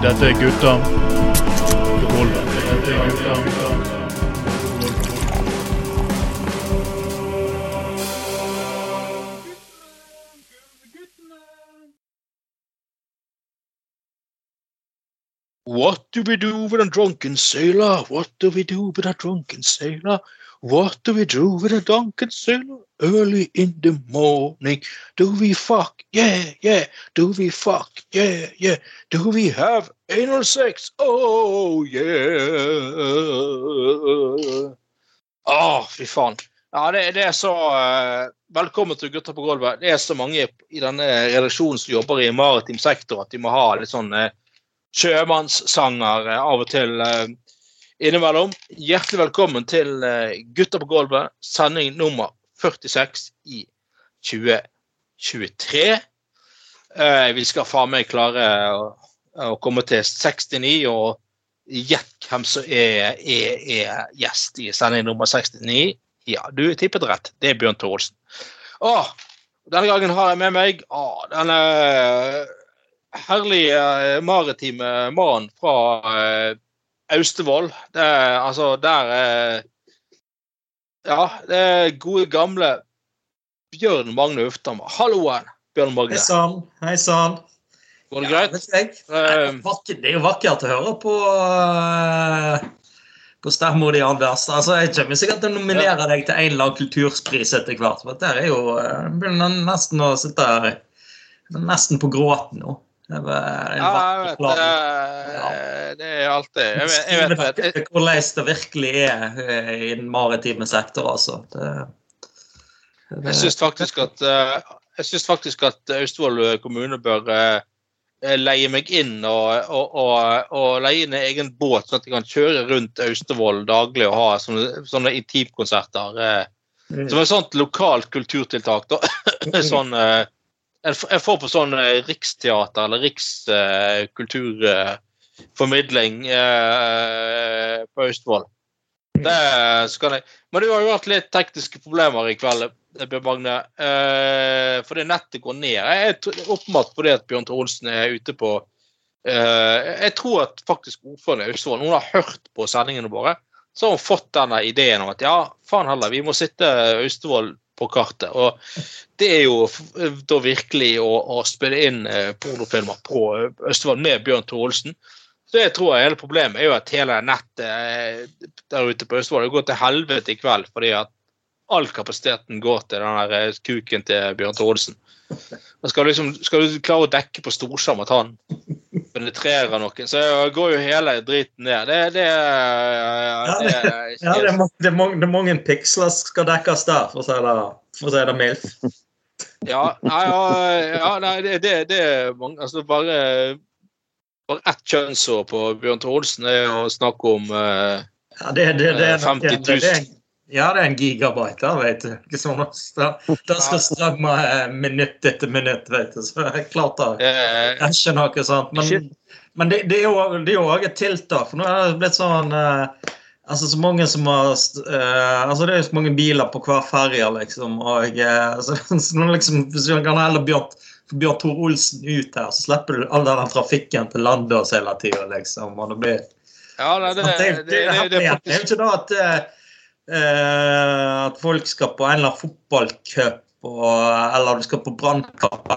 Dette er gutta What do we do with a drunken sailor? What do we do with a drunken sailor? What do we do with a Duncan sailor? Early in the morning, do we fuck? Yeah, yeah. Do we fuck? Yeah, yeah. Do we have anal sex? Oh, yeah. Å, fy faen. Ja, det, det er så uh, Velkommen til Gutter på gulvet. Det er så mange i denne redaksjonen som jobber i maritim sektor, at de må ha litt sånn eh, sjømannssanger uh, av og til eh, innimellom. Hjertelig velkommen til eh, Gutter på gulvet, sending nummer 46 i 2023. Eh, vi skal faen meg klare å, komme til 69 og gjett hvem som er, er, er gjest i sending nummer 69. Ja, du tippet rett. Det er Bjørn Thorolsen. Denne gangen har jeg med meg å, denne herlige eh, maritime mannen fra Austevoll. Det er altså der er Ja, det er gode, gamle Bjørn Magne Uftam. Halloen, Bjørn Magne. Hei sann. Hei sann. Går det Ja, greit? Det er Eh, det er jo vakkert å høre på på stemma di, Anders. Altså, jeg kommer sikkert til å nominere deg til en eller annen kulturspris etter hvert. For det er jo eh, Jeg begynner nesten å sitte her Nesten på gråten nå. Det var en ja, jeg vet plan. det. Det er alltid Jeg vet, jeg vet, jeg. Hvordan det virkelig er eh, i den maritime sektor, altså. Det, det, Jeg syns faktisk at eh, jeg synes faktisk at Austevoll kommune bør eh, leie meg inn og, og, og, og leie inn en egen båt, sånn at jeg kan kjøre rundt Austevoll daglig og ha sånne, sånne intimkonserter. Eh, som et sånt lokalt kulturtiltak. da. sånn eh, jeg får på sånn eh, riksteater eller rikskulturformidling eh, på Austevoll. Det skal jeg. Men du har jo hatt litt tekniske problemer i kveld, Bjørn Magne. Eh, fordi nettet går ned. Jeg tror Åpenbart fordi at Bjørn Tore er ute på eh, Jeg tror at faktisk ordføreren i Austevoll Noen har hørt på sendingene våre. Så har hun fått denne ideen om at ja, faen heller, vi må sitte Austevoll på kartet. Og det er jo da virkelig å, å spille inn eh, pornofilmer på Østfold med Bjørn Tore. Så jeg tror hele problemet er jo at hele nettet eh, der ute på Østfold går til helvete i kveld, fordi at all kapasiteten går til den der eh, kuken til Bjørn Tore skal, liksom, skal du klare å dekke på storskjerm at han penetrerer noen, så går jo hele driten ned. Det, det, Ja, det, det- Ja, det er, det, er mange, det er mange piksler som skal dekkes der, for å si det, for å si det mildt. Ja, nei, ja, nei det, er mange Altså bare, bare ett kjønnsår på Bjørn Thor Olsen er å snakke om eh, Ja, det, det, det, er 50 000. det, det, ja, det er en gigabyte der, vet du. Ikke sånn at det- Det skal strømme eh, minutt etter minutt, vet du. Så jeg klart det eh, er ikke noe sånt. Men, men det, det er jo det er jo også et tiltak. For nå er det blitt sånn eh, Altså så mange som har eh, altså Det er jo så mange biler på hver ferje, liksom. Og eh, så, så nå liksom, Hvis vi kan heller Bjørn, Bjørn Tor Olsen ut her, så slipper du all den trafikken til landet hele tida, liksom. Og det blir Ja, det, det, det, det, det, det, er jo ikke da at, eh, at folk skal på en eller annen fotballcup eller du skal på brannkamp.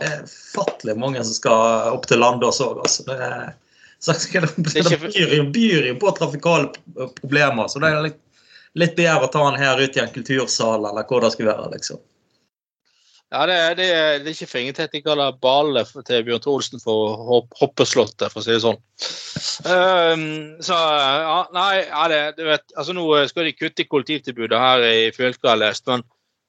Det er fattelig mange som skal opp til Landås òg. Altså. Det, det, det, er byr, byr jo på trafikale problemer. Så det er litt, litt bedre å ta den her ut i en kultursal eller hvor det skal være. liksom. Ja, det, det, det er ikke fingertett. de kaller ballet til Bjørn Troelsen for hopp, hoppeslottet, for å si det sånn. Um, så ja, nei, ja, det, du vet, altså Nå skal de kutte i kollektivtilbudet her i fylket, har jeg lest. Men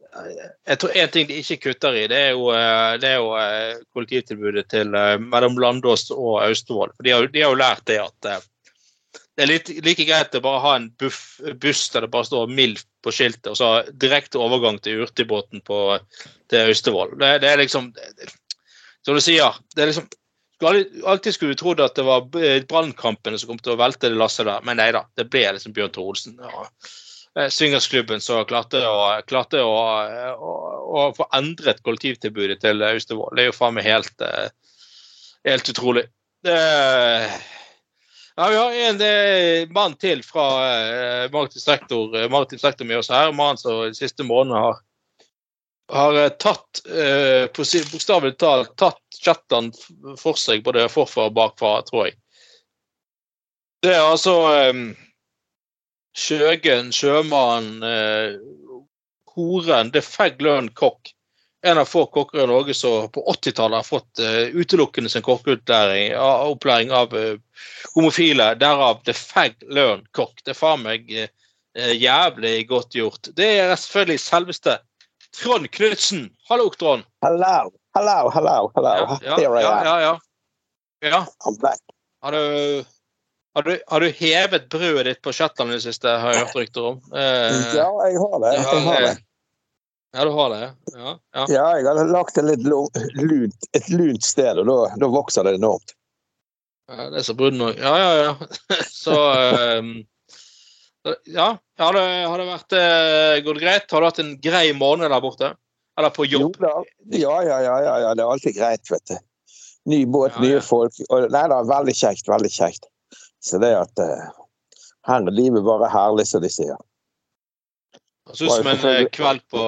eh, jeg tror en ting de ikke kutter i, det er jo, eh, det er jo eh, kollektivtilbudet til eh, mellom Landås og Austevoll. For de de har jo lært det at eh, er litt, like greit å bare ha en buff, buss der det bare står MILF på skiltet, og så direkte overgang til Hurtigbåten på til Austevoll. Det, det er liksom Som du sier, det er liksom Alltid skulle du trodd at det var b- brannkampene som kom til å velte det lasset der, men nei da. Det ble liksom Bjørn Tore Olsen. Ja. eh, swingersklubben som klarte å, klarte å, å, å få endret kollektivtilbudet til Austevoll. Det er jo faen meg helt, eh, helt utrolig. Det, ja, vi har en eh, mann til fra eh, maritim sektor, eh, sektor med oss her. Mannen som de siste månedene har har eh, tatt, eh, bokstavelig talt, tatt chattene for seg, både forfra og bakfra, tror jeg. Det er altså eh, Sjøgen, sjømannen, eh, horen, det fag lønn kokk. En av få kokker i Norge som på 80-tallet har fått uh, utelukkende sin kokkeopplæring av, eh, homofile. Derav the fag learn cock. Det er faen meg eh, eh, jævlig godt gjort. Det er selvfølgelig selveste Trond Knutsen. Hallo, Trond. Hello, hello, hello, hello. Ja, ja, ja, ja, ja. Har, du, har, du, har du hevet brødet ditt på Shetland i det siste, har jeg hørt rykter om? Eh, Ja, jeg har det. Jeg har det. Ja, du har det? Ja. ja. Ja, jeg har lagt det litt lunt, et lunt sted, og da, da vokser det enormt. Ja, Det er så brun òg. Ja, ja, ja. Så um, Ja. Har det, har det vært eh, gått greit? Har du hatt en grei måned der borte? Eller på jobb? Jo, Ja, ja, ja, ja, ja. Det er alltid greit, vet du. Ny båt, Ja, ja. nye folk. Og, nei da, veldig kjekt, veldig kjekt. Så det at uh, her er livet bare herlig, som de sier. Høres ut som en eh, kveld på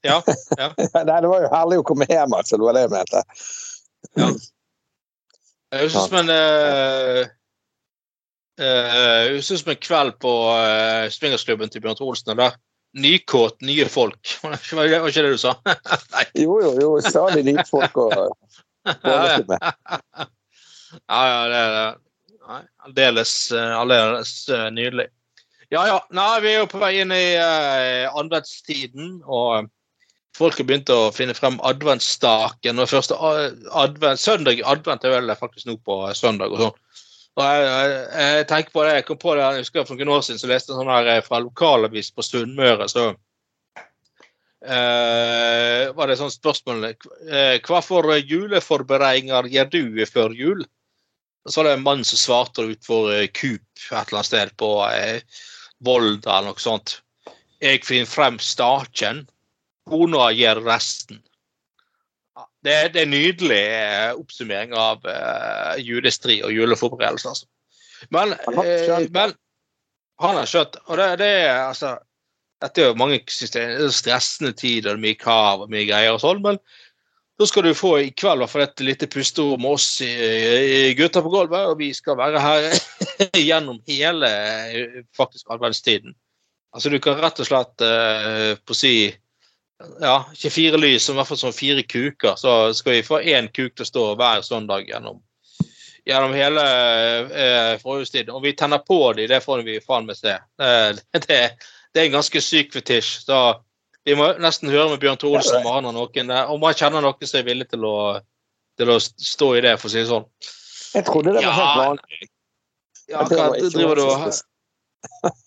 Ja. Ja. nei, det var jo herlig å komme hjem, altså. Det var det jeg mente. Det høres ut som en uh, uh, som en kveld på uh, swingersklubben til Bjørn Olsen. Der. Nykåt, nye folk. Var ikke det du sa? Jo, jo, jo. Særlig nye folk med. Ja, ja, det er det. Aldeles, nydelig. Ja, ja. Nei, vi er jo på vei inn i uh, adventstiden, og folk har begynt å finne frem adventsstaken. Og første advent, søndag advent er vel faktisk nå på søndag og sånn. Og jeg, jeg, jeg tenker på det, jeg kom på det, jeg husker For noen år siden så leste jeg sånn her eh, fra lokalavis på Sunnmøre. så eh, var det sånn spørsmål eh, Hva for juleforberedelser gjør du før jul? Og så var det en mann som svarte utfor eh, Coop et eller annet sted på eh, Volda eller noe sånt. Jeg finner frem staken, kona gjør resten. Det, det er en nydelig eh, oppsummering av uh, julestri og juleforberedelser. Altså. Men, Han har eh, men han har skjønt Og det, det er altså Dette er jo mange synes det er stressende tid, og det er mye krav og mye greier og sånn, men da skal du få i kveld i hvert fall et lite pusterom med oss Gutta på gulvet, og vi skal være her gjennom hele eh, faktisk adventstiden. Altså du kan rett og slett uh, på si ja, ikke fire lys, men i hvert fall sånn fire kuker. Så skal vi få én kuk til å stå hver søndag gjennom, gjennom hele eh, forhjulstiden. Om vi tenner på de, det får vi faen meg se. Eh, det, det er en ganske syk fetisj. Så vi må nesten høre med Bjørn Tore Olsen om han har noen om han kjenner noen som er villig til å, til å stå i det, for å si det sånn. Jeg trodde det var helt vanlig. Ja, hva driver du og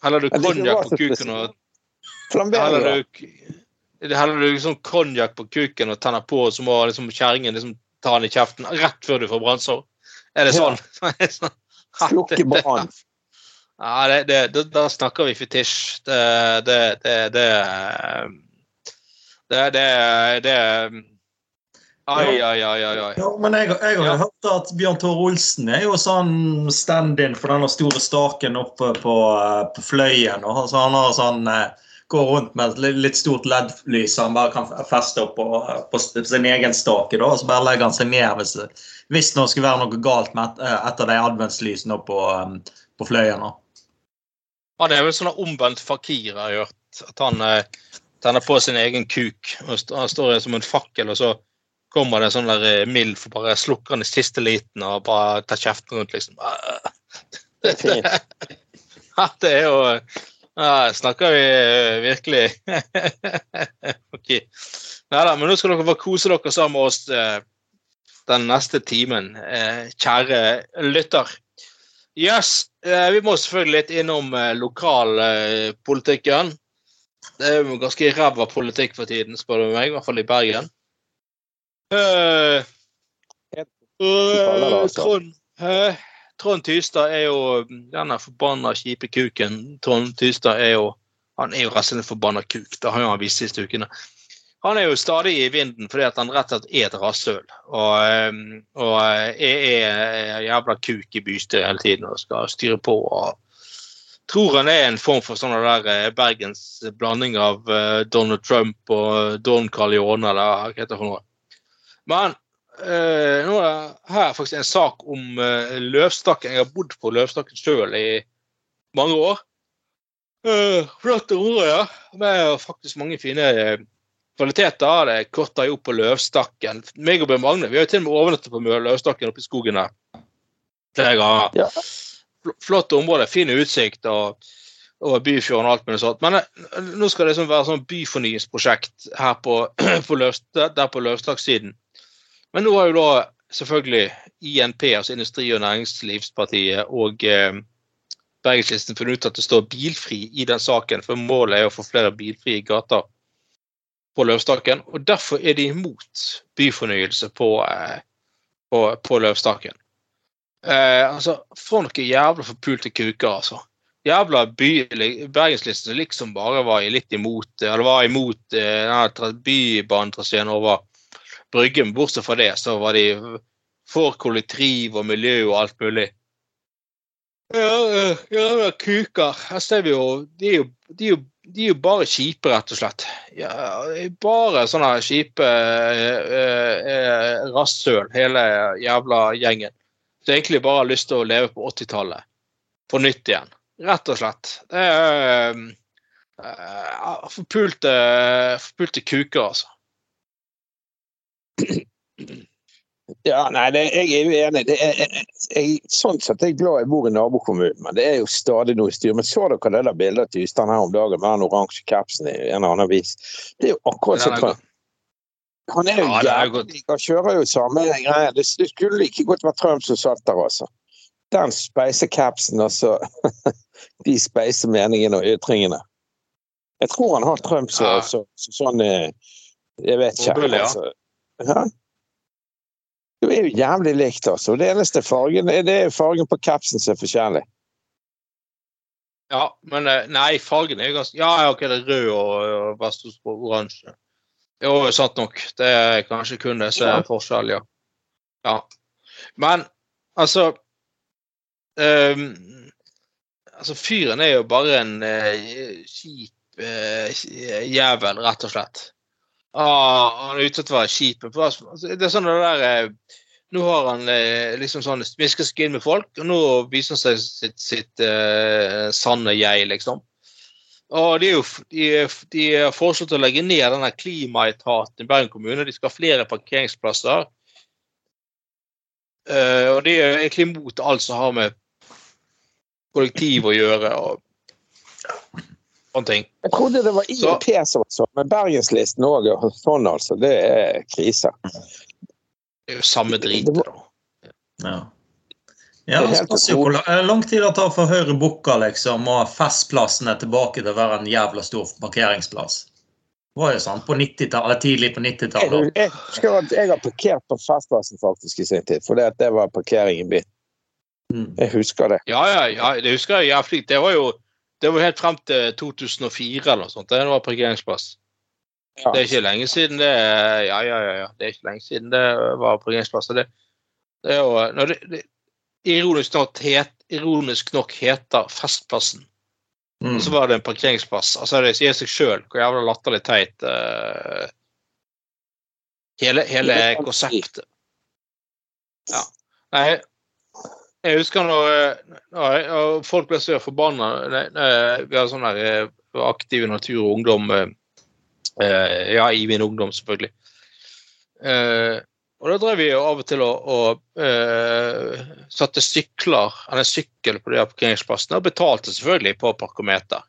Heller du konjakk på kuken og Flamberer du, heller du sånn konjakk på kuken og tenner på, og så må liksom kjerringen liksom ta den i kjeften rett før du får brannsår? Er det sånn? Ja. Slukke brann. Ja, det, det, da, da snakker vi fetisj. Det Det Det Det Det, det, det Ai, ai, ai, ai. ai. Ja, men jeg, jeg har Ja. hørt at Bjørn Tore Olsen er jo sånn stand-in for denne store staken oppe på, eh, på Fløyen. Og så han har sånn eh, går rundt med et litt stort LED-lys som han bare kan feste opp på, på sin egen stake. da, og Så bare legger han seg ned hvis, hvis det skulle være noe galt med et, eh, etter de adventslysene på, eh, på Fløyen. da. det er vel sånn omvendt fakir, har jeg hørt. At han eh, tenner på sin egen kuk. og st- Han står som en fakkel, og så kommer det en sånn der eh, mild for bare slukker han i siste liten og bare tar kjeften rundt, liksom. Det fint. Det er jo ja, Snakker vi eh, virkelig OK. Nei da, men nå skal dere få kose dere sammen med oss eh, den neste timen, eh, kjære lytter. Yes, vi må selvfølgelig litt innom lokalpolitikken. Det er jo ganske ræva politikk for tiden, spør du meg, i hvert fall i Bergen. Uh. Trond, eh, Trond Tystad er jo denne forbanna kjipe kuken. Trond Tystad er jo Han er jo rett og slett en forbanna kuk. Det har han vist siste ukene. Han er jo stadig i vinden fordi at han rett og slett er et rasshøl. Og, eh, og er, en jævla kuk i bystyret hele tiden og skal styre på. og tror han er en form for sånn der eh, Bergens blanding av eh, Donald Trump og Don Carlione, eller hva heter for noe. Men eh, nå er det her faktisk en sak om eh, Løvstakken. Jeg har bodd på Løvstakken sjøl i mange år. Flotte flott område, ja. Med faktisk mange fine eh, kvaliteter. Det korter jo på Løvstakken. Meg og Bjørn Magne vi har jo til og med overnattet på Løvstakken oppe i skogen der. Ja. Fl- Flott område, fin utsikt og, og Byfjorden og alt mulig sånt. Men eh, nå skal det liksom være sånn byfornyingsprosjekt her på, på Løvst, der på Løvstakssiden. Men nå har jo da selvfølgelig INP, altså Industri- og Næringslivspartiet, og eh, Bergenslisten funnet ut at det står bilfri i den saken, for målet er å få flere bilfrie gater på Løvstaken. Og derfor er de imot byfornyelse på, eh, på, på Løvstaken. Eh, altså, For noen jævla forpulte kuker, altså. Jævla by, Bergenslisten liksom bare var litt imot eller var imot eh, bybanetraseen over Bryggen. Bortsett fra det, så var de for kollektiv og miljø og alt mulig. Ja, ja, kuker. Her ser vi jo De er jo, de jo, de er jo bare kjipe, rett og slett. Ja, bare sånne kjipe eh, eh, rasshøl, hele jævla gjengen. Som egentlig bare har lyst til å leve på 80-tallet. På nytt igjen. Rett og slett. Det er eh, forpulte, forpulte kuker, altså. Ja, nei, det, jeg er jo enig. Det er, jeg, jeg, sånn sett er jeg glad jeg bor i nabokommunen, men det er jo stadig noe styr. Men så dere det der bildet til Ystein her om dagen med den oransje capsen i en eller annen avis? Det er jo akkurat som Trump. Han er jo Ja, jævlig Han kjører jo samme greie. Det det skulle like godt vært Trump som satt der, altså. Den speiser capsen, altså. De speiser meningene og ytringene. Jeg tror han har Trump så, Ja. så, så, sånn eh, Jeg vet ikke. Altså. Ja. Det er jo jævlig likt, altså. Det eneste fargen det er fargen på kapsen som er forskjellig. Ja, men eh, nei, fargen er jo ganske Ja, ja, ok, det er rød og, Vestos på oransje. Jo, sant nok. Det er kanskje kun det Ja. er forskjell, ja. ja. Men altså um, Altså, fyren er jo bare en uh, kjip uh, jævel, rett og slett. Ah, han er ute etter å være kjip. Altså, det er sånn det der eh, Nå har han eh, liksom sånn smisket seg inn med folk, og nå viser han seg sitt, sitt eh, sanne jeg, liksom. Og de, har foreslått å legge ned denne klimaetaten i Bergen kommune. De skal ha flere parkeringsplasser. Uh, og de er egentlig imot alt som har med kollektiv å gjøre og. Jeg trodde det var IOP som var sånn, men Bergenslisten òg og sånn, altså. Det er krise. Det er jo samme dritet, da. Ja. Ja, Det er helt spørs jo hvor lang- lang tid det tar for Høyre Bukka liksom, og Festplassen er tilbake til å være en jævla stor parkeringsplass. Det var jo sånn på 90-tallet, tidlig på 90-tallet. Jeg, jeg jeg har parkert på Festplassen faktisk i sin tid, for det, var parkering i byen. Mm. Jeg husker det. Ja, ja, ja, det husker jeg jævlig. Det var jo det var helt frem til 2004 eller noe sånt. Det var parkeringsplass. Ja. Det er ikke lenge siden det Ja, ja, ja. ja. Det er ikke lenge siden det var parkeringsplass. Det, det er jo når det, det, ironisk, nok het, ironisk nok heter Festplassen, Mm. så var det en parkeringsplass. Altså Det sier seg sjøl hvor jævla latterlig teit uh, hele, hele konseptet. Ja. Nei, jeg husker når, eh, når folk ble så forbanna Vi har sånn der aktiv aktive natur og ungdom eh, eh, Ja, i min ungdom, selvfølgelig. Eh, og da drev vi av og til og, og eh, satte sykler, eller sykkel på de parkeringsplassene, og betalte selvfølgelig på parkometer.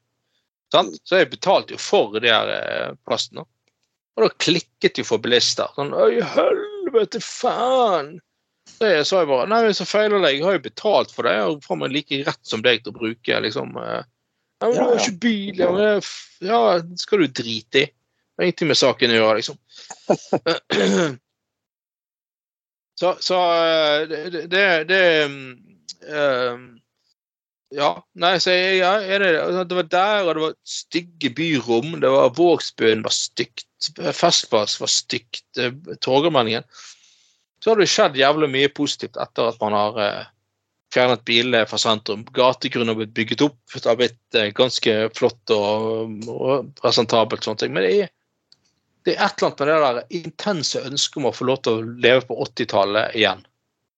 Så jeg betalte jo for de her eh, plassene. Og da klikket jo for bilister. Sånn Oi, helvete, faen! Jeg sa jeg bare Nei, så feiler det. Jeg har jo betalt for det. Jeg har faen meg like rett som deg til å bruke liksom Nei, men du har ikke bil. Ja, men det ja, det skal du drite i. Det har ingenting med saken å gjøre, liksom. Så, så eh, det, det, det eh, Ja. Nei, så jeg, ja, det, det var der, og det var stygge byrom. Det var Vågsbyen var stygt. Festplass var stygt. eh, Torgallmenningen. Så har det skjedd jævlig mye positivt etter at man har eh, fjernet bilene fra sentrum. Gategrunn har blitt bygget opp. Det har blitt eh, ganske flott og, og presentabelt. sånne ting. Men det er, det er et eller annet med det der intense ønsket om å få lov til å leve på 80-tallet igjen.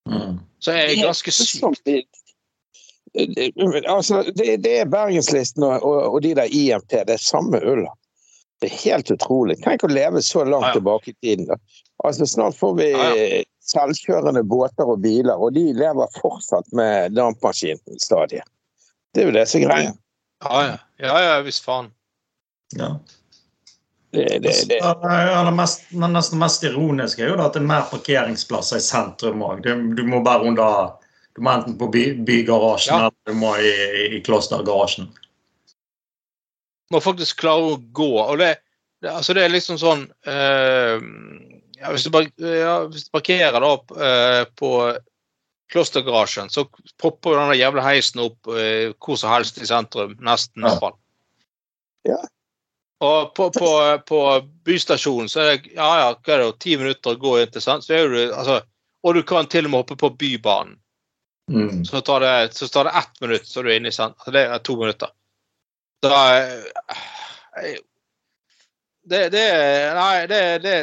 Mm. Så jeg er ganske syk. Det- det- Altså, det, det er Bergenslisten og, og, og de der IMT, det er samme ulla. Det er helt utrolig. Tenk å leve så langt Ja, ja. tilbake i tiden. da. Altså, Snart får vi Ja, selvkjørende båter og biler, og de lever fortsatt med dampmaskinstadiet. Det er jo det som er greia. Ja, ja. ja, ja visst faen. Ja. Det, det, det. Ja, det mest, nesten mest ironiske er jo at det er mer parkeringsplasser i sentrum òg. Du må bare under Du må enten på by, bygarasjen Ja. eller du må i, i klostergarasjen. Må faktisk klare å gå. Og det, det, altså det er liksom sånn eh, ja, hvis, du, par- ja, hvis du parkerer da eh, på klostergarasjen, så popper den jævla heisen opp eh, hvor som helst i sentrum. Nesten, Ja. Ja. Og på, på, på bystasjonen så er det ja, ja, hva er det, ti minutter å gå inn til sant? Så er du, altså, Og du kan til og med hoppe på Bybanen. Mm. Så tar det, så tar det ett minutt, så er du inne i sentrum. Altså, det er to minutter. Da eh, det, det Nei, det, det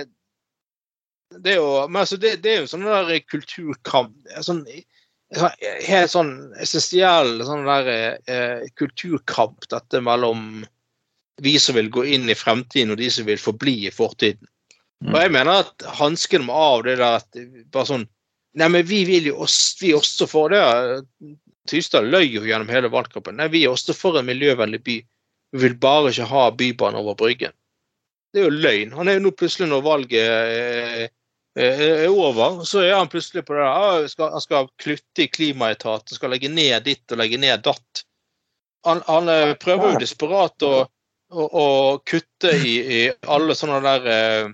det er jo Men altså, det, det er jo sånn der kulturkamp sånn, Helt sånn essensiell sånn der eh, kulturkamp, dette mellom vi som vil gå inn i fremtiden, og de som vil forbli i fortiden. Og jeg mener at hansken må av det der at bare sånn Nei, men vi vil jo også, vi også for det. Tystad løy jo gjennom hele valgkampen. Nei, vi er også for en miljøvennlig by. Vi vil bare ikke ha bybane over Bryggen. Det er jo løgn. Han er jo nå plutselig, når valget eh, eh, er over, så er han plutselig på det der. ah, skal- Han skal klutte i klimaetaten, skal legge ned ditt og legge ned datt. Han, han eh, prøver jo desperat å, å, å kutte i, i alle sånne der eh,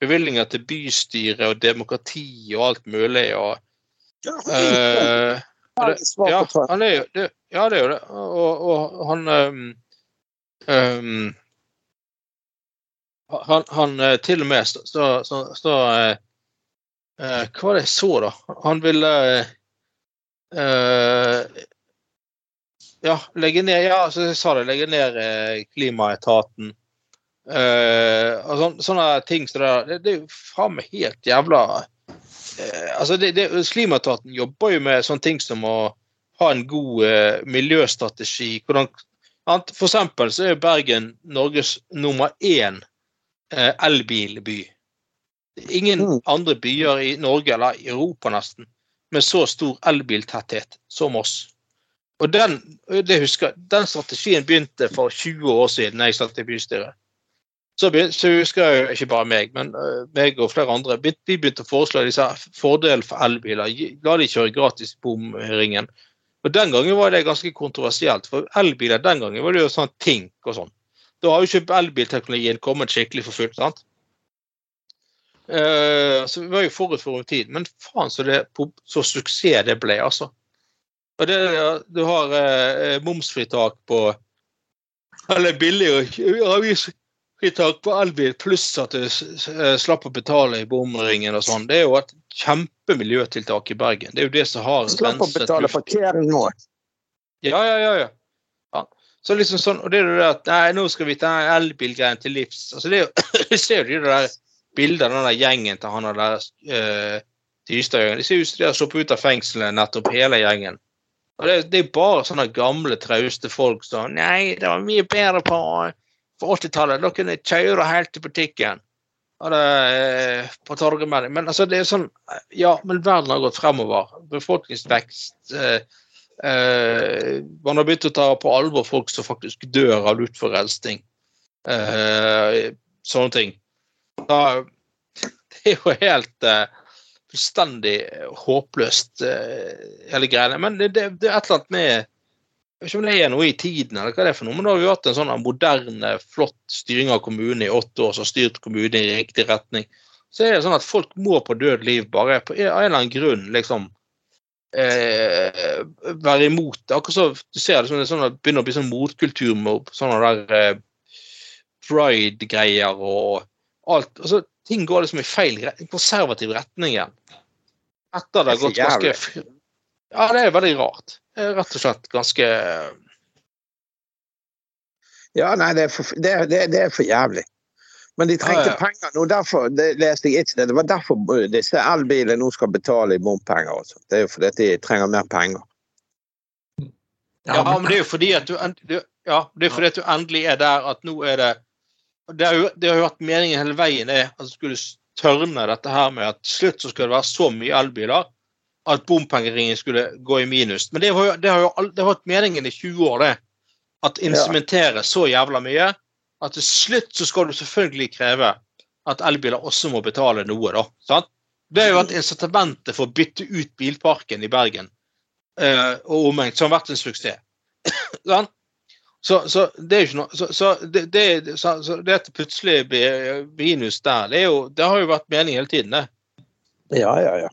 bevilgninger til bystyre og demokrati og alt mulig. og eh, Svar ja, han er jo det, ja, det er jo det. Og, og han um, um, han, han eh, til og med så, så, så, så eh, eh, Hva var det jeg så, da? Han ville eh, Ja, legge ned Ja, som jeg sa det. Legge ned klimaetaten. Eh, og sånn, sånne ting som det der. Det, det er jo faen meg helt jævla altså det, det, Slimetaten jobber jo med sånne ting som å ha en god eh, miljøstrategi. Hvordan, for eksempel så er Bergen Norges nummer én eh, elbilby. Ingen Mm. andre byer i Norge, eller i Europa nesten, med så stor elbiltetthet som oss. Og den, det husker, den strategien begynte for 20 år siden jeg satt i bystyret. Så, husker jeg jo ikke bare meg, men øh, meg og flere andre. Vi begynte å foreslå disse fordelene for elbiler. La de kjøre gratis bomringen. Og Den gangen var det ganske kontroversielt, for elbiler den gangen var det jo sånn Tink og sånn. Da har jo ikke elbilteknologien kommet skikkelig for fullt. sant? Uh, så vi var jo forut for vår tid. Men faen så, det, så suksess det ble, altså. Og det, du har uh, momsfritak på Eller billigere avgiftsfritak på elbil, pluss at du eh, slapp å betale i bomringen og sånn. Det er jo et kjempemiljøtiltak i Bergen. Det er jo det som har Slapp å betale parkering nå. Ja, ja, ja. ja. ja. Så liksom sånn, og det er jo det at nei, nå skal vi ta elbilgreien til livs. Altså det er jo, Du ser jo de der bildene av den der gjengen til han der uh, Tystad. De ser ut som de har sluppet ut av fengselet nettopp, hele gjengen. Og det, det er bare sånne gamle, trauste folk som Nei, det var mye bedre på, på 80-tallet. Da kunne jeg kjøre helt til butikken. Eh, på. Men altså, det er sånn Ja, men verden har gått fremover. Befolkningsvekst. eh, Eh, man har begynt å ta på alvor folk som faktisk dør av luftforelsning. Eh, sånne ting. Da, det er jo helt eh, fullstendig håpløst, eh, hele greiene. Men det, det, det er et eller annet med Jeg vet ikke om det er noe i tiden, eller hva det er for noe, men da har vi hatt en sånn moderne, flott styring av kommunen i åtte år som har styrt kommunen i riktig retning. Så er det sånn at folk må på død liv bare på en eller annen grunn liksom eh, være imot det. Akkurat så du ser det, sånn, det sånn, det begynner å bli sånn motkultur med sånne der eh, pride-greier og alt. Altså, ting går liksom i feil konservativ retning igjen. Etter det har gått så ganske Ja, det er veldig rart. Det er rett og slett ganske Ja, nei, det er for, det, er- det, det er for jævlig. Men de trengte Ja, ja. penger nå, derfor det leste jeg ikke det. Det var derfor disse elbilene nå skal betale i bompenger Også. Det er jo fordi de trenger mer penger. Ja, men det er jo fordi at du, du Ja, det er fordi at du endelig er der at nå er det Det har jo, det har jo vært meningen hele veien det, at du skulle tørne dette her med at til slutt så skal det være så mye elbiler at bompengeringen skulle gå i minus. Men det, var jo, det har jo al- det har vært meningen i 20 år, det. At instrumentere så jævla mye at til slutt så skal du selvfølgelig kreve at elbiler også må betale noe, da. Sant? Det har jo vært incitamentet for å bytte ut bilparken i Bergen eh, og omegn, som har vært en suksess. Sant? Så, så det er jo ikke noe Så, så, det, det, så, så det at det plutselig blir minus der, det, jo, det har jo vært meningen hele tiden, det. Ja, ja, ja.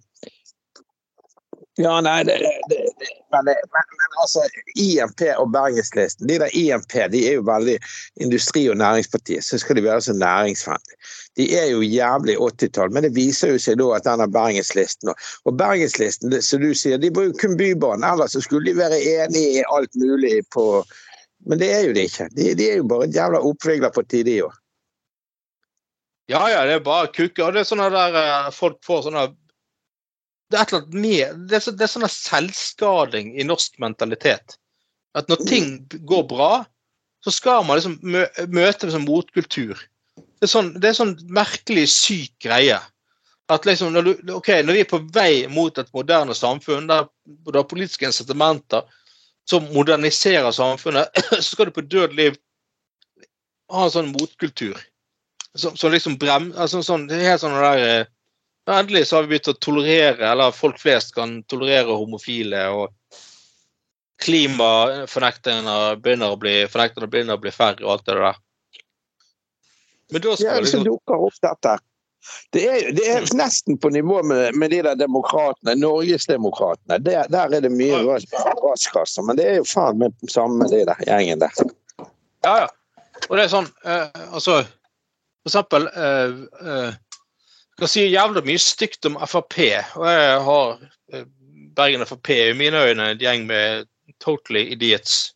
Ja, nei, det, det, det men, men, altså, IMP og Bergenslisten, de der IMP de er jo veldig Industri- og Næringspartiet, så skal de være så næringsvennlige. De er jo jævlig 80-tall, men det viser jo seg da at denne Bergenslisten og, og Bergenslisten, som du sier, de bruker kun Bybanen, ellers så skulle de være enige i alt mulig på Men det er jo det ikke. De, de er jo bare et jævla oppvigler på tide, de òg. Ja, ja, det er bare kukker. Det er sånne der eh, folk får sånne Det er med Det er, så, det er sånn selvskading i norsk mentalitet. At når ting går bra, så skal man liksom mø møte liksom motkultur. Det er sånn, det er sånn merkelig syk greie. At liksom når, du, ok, når vi er på vei mot et moderne samfunn der du har politiske incitamenter som moderniserer samfunnet, så skal du på død liv ha en sånn motkultur som, så liksom brem... Altså, sånn, helt sånn der ja, Endelig så har vi begynt å tolerere, eller folk flest kan tolerere homofile. og Klimafornekterne begynner begynner å bli færre og alt det der. Men da Ja, skal så liksom dukker opp dette. Det er, det er nesten på nivå med, med de der demokratene, Norgesdemokratene. Der, der er det mye Ja. raskasser, men det er jo faen meg samme med de der gjengen der. Ja, ja. Og det er sånn eh, Altså, for eksempel eh, eh, kan si jævlig mye stygt om Frp, og jeg har eh, Bergen Frp i mine øyne en gjeng med totally idiots.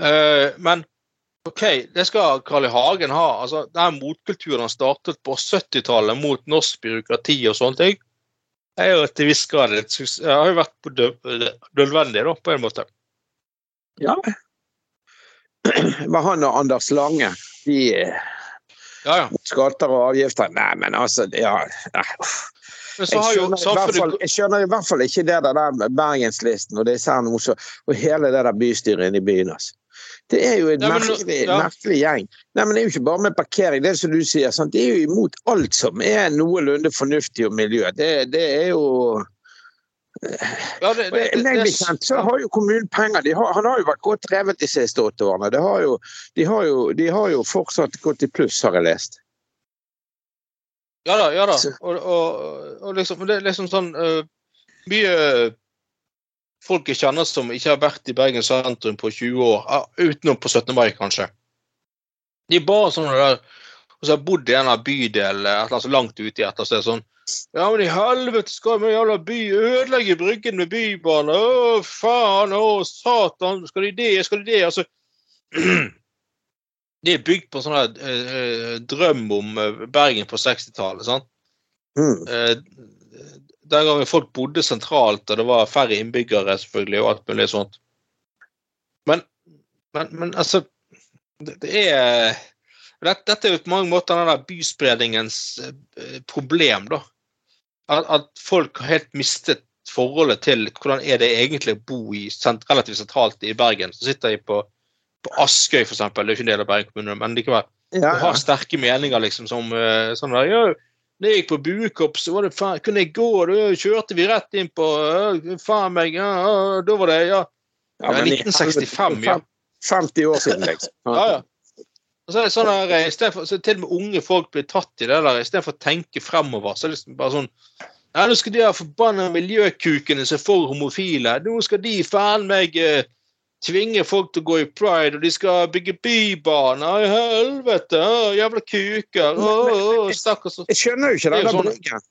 Eh, men OK, det skal Carl I. Hagen ha. altså Den motkulturen han startet på 70-tallet mot norsk byråkrati og sånne ting, er jo til viss grad et suksess. Har jo vært på nødvendig, da, på en måte. Ja. Men han og Anders Lange, de eh, Ja, ja. skatter og avgifter Nei, men altså ja, nei. Men så Jeg skjønner, fall, jeg skjønner i hvert fall ikke det der med Bergenslisten og, det er og hele det der bystyret inne i byen. Altså. Det er jo en Nei, men merkelig, ja. merkelig gjeng. Nei, men Det er jo ikke bare med parkering. Det er som du sier, sant? de er jo imot alt som er noenlunde fornuftig og miljø. Det, det er jo ja, det, det, det, det, bekjent så har jo kommunen penger. De har, han har jo vært godt drevet de siste åtte årene. Det har jo, de, har jo, de har jo fortsatt gått i pluss, har jeg lest. Ja da, ja da. Og, og, og liksom, det er liksom sånn uh, Mye folk jeg kjenner som ikke har vært i Bergen sentrum på 20 år, utenom på 17. mai, kanskje. De er bare sånne der Og så har bodd i en av bydel et eller annet så langt ute i etter, så er det sånn Ja, men i helvete skal vi jævla by ødelegge Bryggen med bybane? Å, faen! Å, satan! Skal de det? Skal de det? Altså Det er bygd på en sånn eh, drøm om eh, Bergen på 60-tallet. sant? Mm. Den gangen folk bodde sentralt, og det var færre innbyggere, selvfølgelig, og alt mulig sånt. Men, men, men altså Det, det er dette, er jo på mange måter den der byspredningens problem, da. At, at folk har helt mistet forholdet til hvordan er det egentlig å bo i sent, relativt sentralt i Bergen. Så sitter jeg på, på Askøy, eksempel. Det er jo ikke en del av Bergen kommune, men likevel Ja, og har sterke meninger, liksom, som eh, sånn der ja, Når jeg gikk på Buekopp, så var det faen, kunne jeg gå, da kjørte vi rett inn på Faen meg, ja, ja, da var det Ja, Ja, ja men i 1965, ja. 50 år siden, liksom. ja. ja. Og så er det sånn der, eh, for, så Til og med unge folk blir tatt i det der, istedenfor å tenke fremover. så er det liksom bare sånn Ja, nå skal de her forbanna miljøkukene som er for homofile. Nå skal de faen meg eh, tvinge folk til å gå i pride, og de skal bygge bybaner. I helvete! Å, jævla kuker! Å, å, stakkars Jeg skjønner jo ikke Det er sånn-.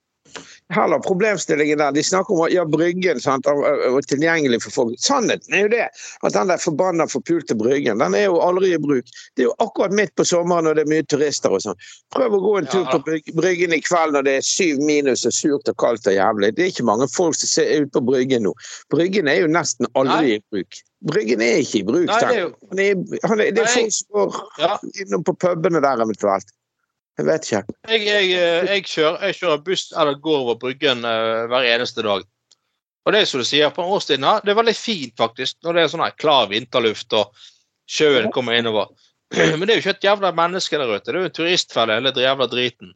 Heller problemstillingen der. De snakker om ja, Bryggen sant, og, og tilgjengelig for folk. Sannheten er jo det at den der forbanna forpulte Bryggen den er jo aldri i bruk. Det er jo akkurat midt på sommeren når det er mye turister og sånn. Prøv å gå en tur Ja. på Bryggen i kveld når det er syv minus og surt og kaldt og jævlig. Det er ikke mange folk som ser ut på Bryggen nå. Bryggen er jo nesten aldri Nei. i bruk. Bryggen er ikke i bruk. Nei, det er jo Han er, han er, det er folk som går Ja. innom på pubene der eventuelt. Jeg vet ikke. Jeg, jeg, eh, jeg, kjører, jeg kjører buss eller går over Bryggen uh, hver eneste dag. Og det er som du sier, på årstiden her, det er veldig fint faktisk, når det er sånn her klar vinterluft og sjøen kommer innover. Men det er jo ikke et jævla menneske der ute. Det er jo en turistfelle, hele jævla driten.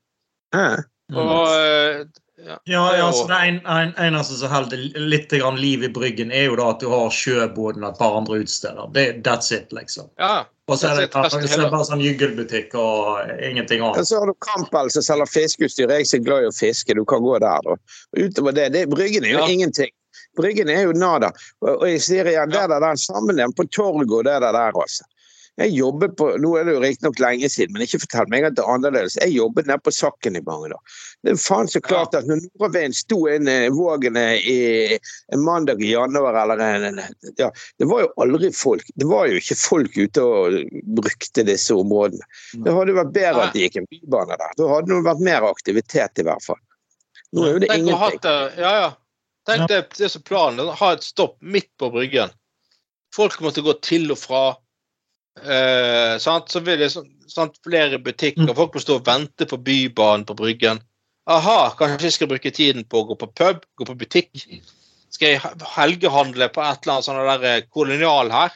Ja. Og ja. Ja, ja, så det en, en, eneste som holder litt grann liv i Bryggen, er jo da at du har sjøboden og et par andre utesteder. Det, that's it, liksom. ja. Og så er det, That's så er det bare sånn juggelbutikk og ingenting Og annet. så har du Campbell som selger fiskeutstyr. Jeg er glad i å fiske, du kan gå der. Da. Utover det, det Bryggen er jo Ja. ingenting. Bryggen er jo nada. Og, og jeg sier igjen, det er der, sammenhengen sammen på torget og det der, der altså. Jeg jobbet på, Nå er det jo riktignok lenge siden, men ikke fortell meg at det er annerledes. Jeg jobbet nede på Sakken i mange dager. Det er faen så klart at når nordavinden sto inn Vågene i en mandag i januar eller en, ja, Det var jo aldri folk. Det var jo ikke folk ute og brukte disse områdene. Det hadde vært bedre at det gikk en bybane der. Da hadde det vært mer aktivitet, i hvert fall. Nå er jo det Tenk ingenting. hatt ja, ja. Tenk det, det som planen, ha et stopp midt på Bryggen. Folk måtte gå til og fra. Eh, sant? Så vil det sant? flere butikker. Folk må stå og vente på Bybanen på Bryggen. Aha, kanskje jeg skal bruke tiden på å gå på pub, gå på butikk. Skal jeg helgehandle på et eller annet sånn der eh, kolonial her?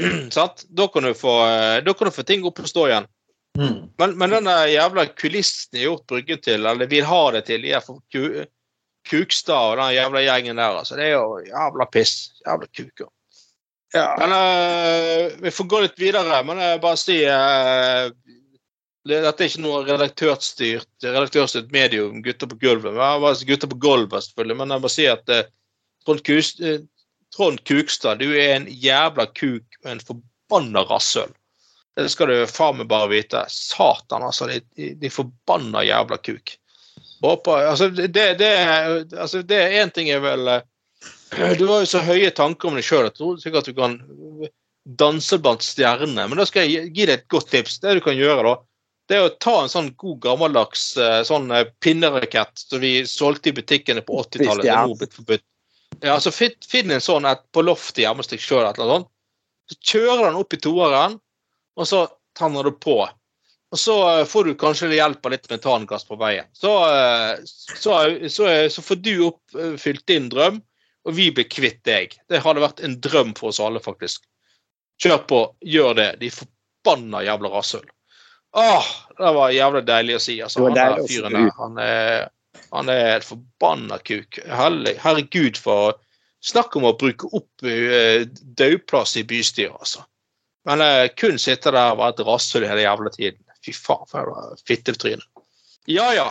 sant? Da kan, du få, eh, da kan du få ting opp og stå igjen. Mm. Men, men den jævla kulissen de har gjort Bryggen til, eller vil ha det til, de er for Kukstad og den jævla gjengen der, altså. Det er jo jævla piss. Jævla kuker. Ja. Men uh, vi får gå litt videre. Men jeg bare si uh, det- Dette er ikke noe redaktørstyrt, redaktørstyrt medium, gutter på gulvet. Men jeg gutter på gulvet, selvfølgelig. Men jeg bare si at uh, Trond, Kus, Trond Kukstad, du er en jævla kuk og en forbanna rasshøl. Det skal du faen meg bare vite. Satan, altså. De, de, forbanna jævla kuk. Håper, altså, det, det, altså, det er én ting vel eh, Du har jo så høye tanker om deg sjøl at du tror sikkert du kan danse blant stjernene. Men da skal jeg gi- deg et godt tips. Det du kan gjøre, da, det er å ta en sånn god gammeldags eh, sånn eh, pinnerakett som vi solgte i butikkene på 80-tallet. Det er blitt forbudt. Ja, så Finn, finn en sånn et på loftet hjemme hos deg sjøl, eller annet. Så kjører den opp i toeren, og så tenner du på. Og så eh, får du kanskje hjelp av litt metangass på veien. Så, så, så, så får du oppfylt din drøm, og vi blir kvitt deg. Det hadde vært en drøm for oss alle, faktisk. Kjør på, gjør det. De forbanna jævla rasshøl. Åh, det var jævlig deilig å si. Altså, han der fyren der, han er, han er et forbanna kuk. Herregud, for Snakk om å bruke opp uh, dødplass i bystyret, altså. Men eh, kun sitte der og være et rasshøl hele jævla tiden. Fy faen, for et fittetryne. Ja ja.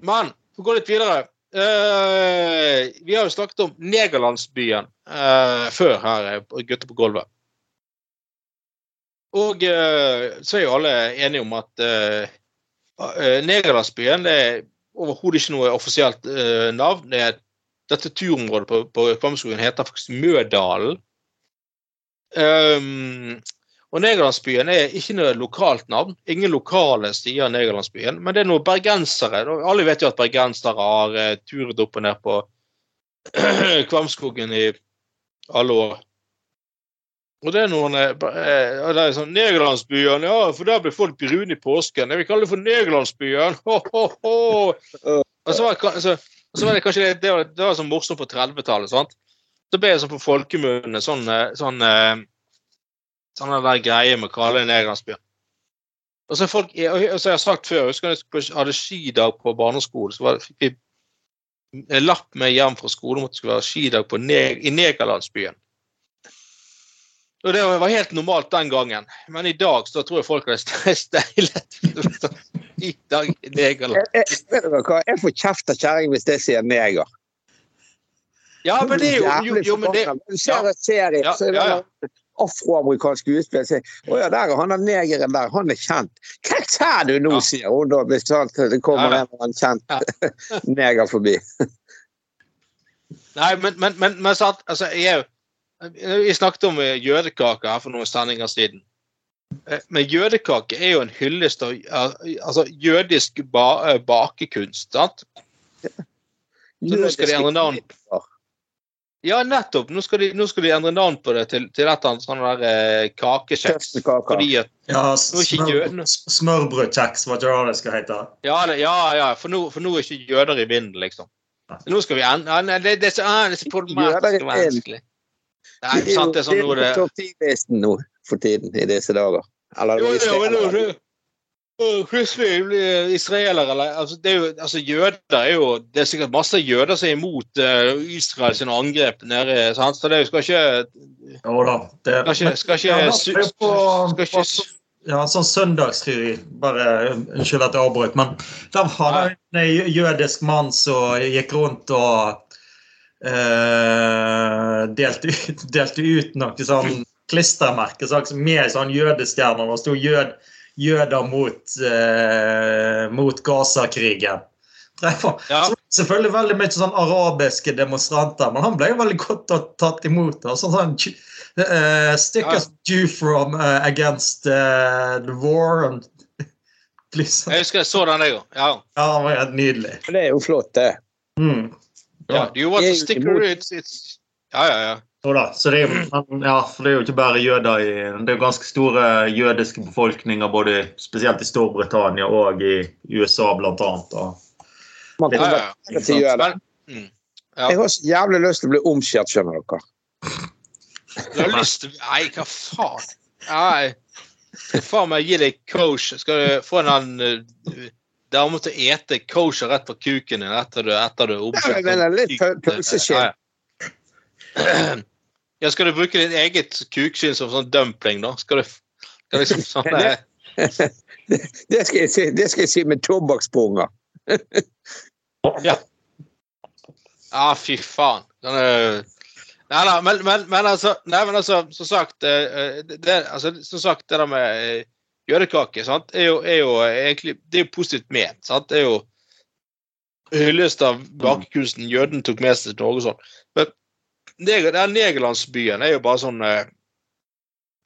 Men vi går litt videre. Eh, vi har jo snakket om Negerlandsbyen uh, før her, eh, Gutter på gulvet. Og uh, så er jo alle enige om at eh, eh, Negerlandsbyen er overhodet ikke noe offisielt eh, navn. Det er, dette turområdet på, på Kvamskogen heter faktisk Mødalen. Um, og Negerlandsbyen er ikke noe lokalt navn. Ingen lokale sier Negerlandsbyen, men det er noen bergensere. Alle vet jo at bergensere har eh, turet opp og ned på Kvamskogen i alle år. Og det er noen eh, eh, det er sånn Negerlandsbyen, ja, for der blir folk brune i påsken. Jeg vil kalle det for Negerlandsbyen. Og så var det kanskje det, det var, det var sånn morsomt på 30-tallet. sant? Så ble det sånn på folkemunne sånn, eh, sånn eh, sånn den der greie med å kalle en Negerlandsbyen. Og så, folk, og så har sagt før, jeg husker jeg hadde skidag på barneskolen, så var fikk vi en lapp med hjem fra skolen om at det skulle være skidag på i Negerlandsbyen. Og det var helt normalt den gangen, men i dag så tror jeg folk hadde steilet. i dag i Negerland. Jeg, jeg, vet dere hva? jeg får kjeft av kjerring hvis jeg sier neger. Ja, men det er jo, jo, jo men det, Ja, ja, en afroamerikansk skuespiller sier Å ja, der er han den negeren der, han er kjent. Hva sier du nå, sier hun da, hvis det kommer en eller kjent neger forbi. Nei, men, men, men, men sant, altså, jeg jeg snakket om jødekake jødekaker her for noen sendinger siden. Eh, Men jødekake er jo en hyllest av eh, altså, jødisk ba, eh, bakekunst. sant? Så nå skal de endre navn. Ja, nettopp. Nå skal de, nå skal de endre navn på det til, til et eller annet sånn der eh, kakekjeks. Fordi at Ja, Nå smør, smørbrødkjeks, hva det det skal hete. Ja, det, ja, ja for, nå, for nå er ikke jøder i vinden, liksom. Nå skal vi endre ja, det, det, er så- ah, det er så problematisk og vanskelig. Nei, sant, det er sånn nå det det er topp 10-listen nå for tiden, i disse dager. Eller Jo, jo, jo, jo, jo. Plutselig israelere eller altså, det er jo, altså Jøder er jo Det er sikkert masse jøder som er imot uh, Israels angrep nede sant? Så det skal ikke Jo da. Det, Skal ikke, skal ikke, det skal ikke Ja, sånn søndagsfri. Bare unnskyld at jeg avbrøt, men der var det en jødisk mann som gikk rundt og uh, delte, ut, delte ut noe sånn klistremerke med sånn jødestjerner. Og sto jød, 'jøder mot, eh, mot Gaza-krigen'. Ja. selvfølgelig veldig mye sånn arabiske demonstranter, men han ble jo veldig godt tatt imot. da. Sånn, sånn uh, Stick Ja. due from uh, against uh, the war. And, liksom. Jeg husker jeg så den, jeg òg. Ja. Ja, det var helt nydelig. Det er jo flott, det. Mm. ja. Do you want to stick with? It's, ja, ja, ja. Jo da, så det er, jo, ja, for det er jo ikke bare jøder i Det er jo ganske store jødiske befolkninger, både spesielt i Storbritannia og i USA, blant annet. Og, Man ja, kan ja, ja. til jøder. Men, mm, ja. Jeg har så jævlig lyst til å bli omskjært, skjønner dere. Du har lyst til Nei, hva faen? Nei. Faen meg, gi deg coach. Skal du få en annen uh, dame til å ete kosher rett på kuken din etter du, etter du er Ja, omskjært? jeg mener, litt pølseskinn. Ja, ja. ja, skal du bruke ditt eget kukskinn som sånn dumpling, da? Skal du skal liksom sånn det, Det skal jeg si, det skal jeg si med tobakkspunger. Ja, fy faen. Den er- Nei da, men, men, men altså Nei, men altså, som sagt eh, det, det, altså, Som sagt, det der med eh, jødekake sant, er jo, er jo egentlig Det er jo positivt ment. sant, Det er jo hyllest av bakekunsten jøden tok med seg til Norge og sånn. Den Negerlandsbyen er jo bare sånn eh,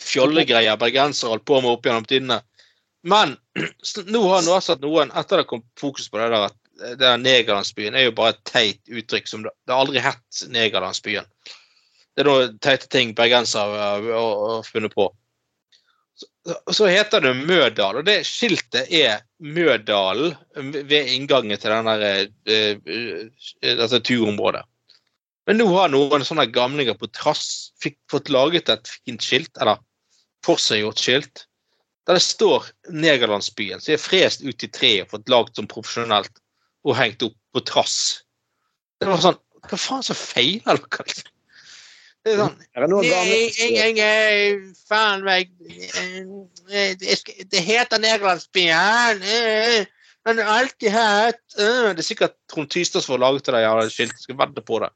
fjollegreier bergensere holdt på med opp gjennom tidene. Men nå har nå sett noen, etter det kom fokus på det der, at den det der Negerlandsbyen er jo bare et teit uttrykk som det, det har aldri hett Negerlandsbyen. Det er noen teite ting bergensere har- funnet på. Så, så heter det Mødal, og det skiltet er Mødalen ved inngangen til denne, eh, eh, dette turområdet. Men nå har noen sånne gamlinger på trass fikk, fått laget et fint skilt, eller forseggjort skilt, der det står Negerlandsbyen, som er frest ut i treet og fått lagd som profesjonelt og hengt opp på trass. Det var sånn Hva faen så feiler dere? Det er sånn gamle jeg, jeg, faen meg eh, Det heter Negerlandsbyen. eh, Men det har alltid hatt eh. Det er sikkert Trond Tystad som har laget det skiltet. Skal vedde på det.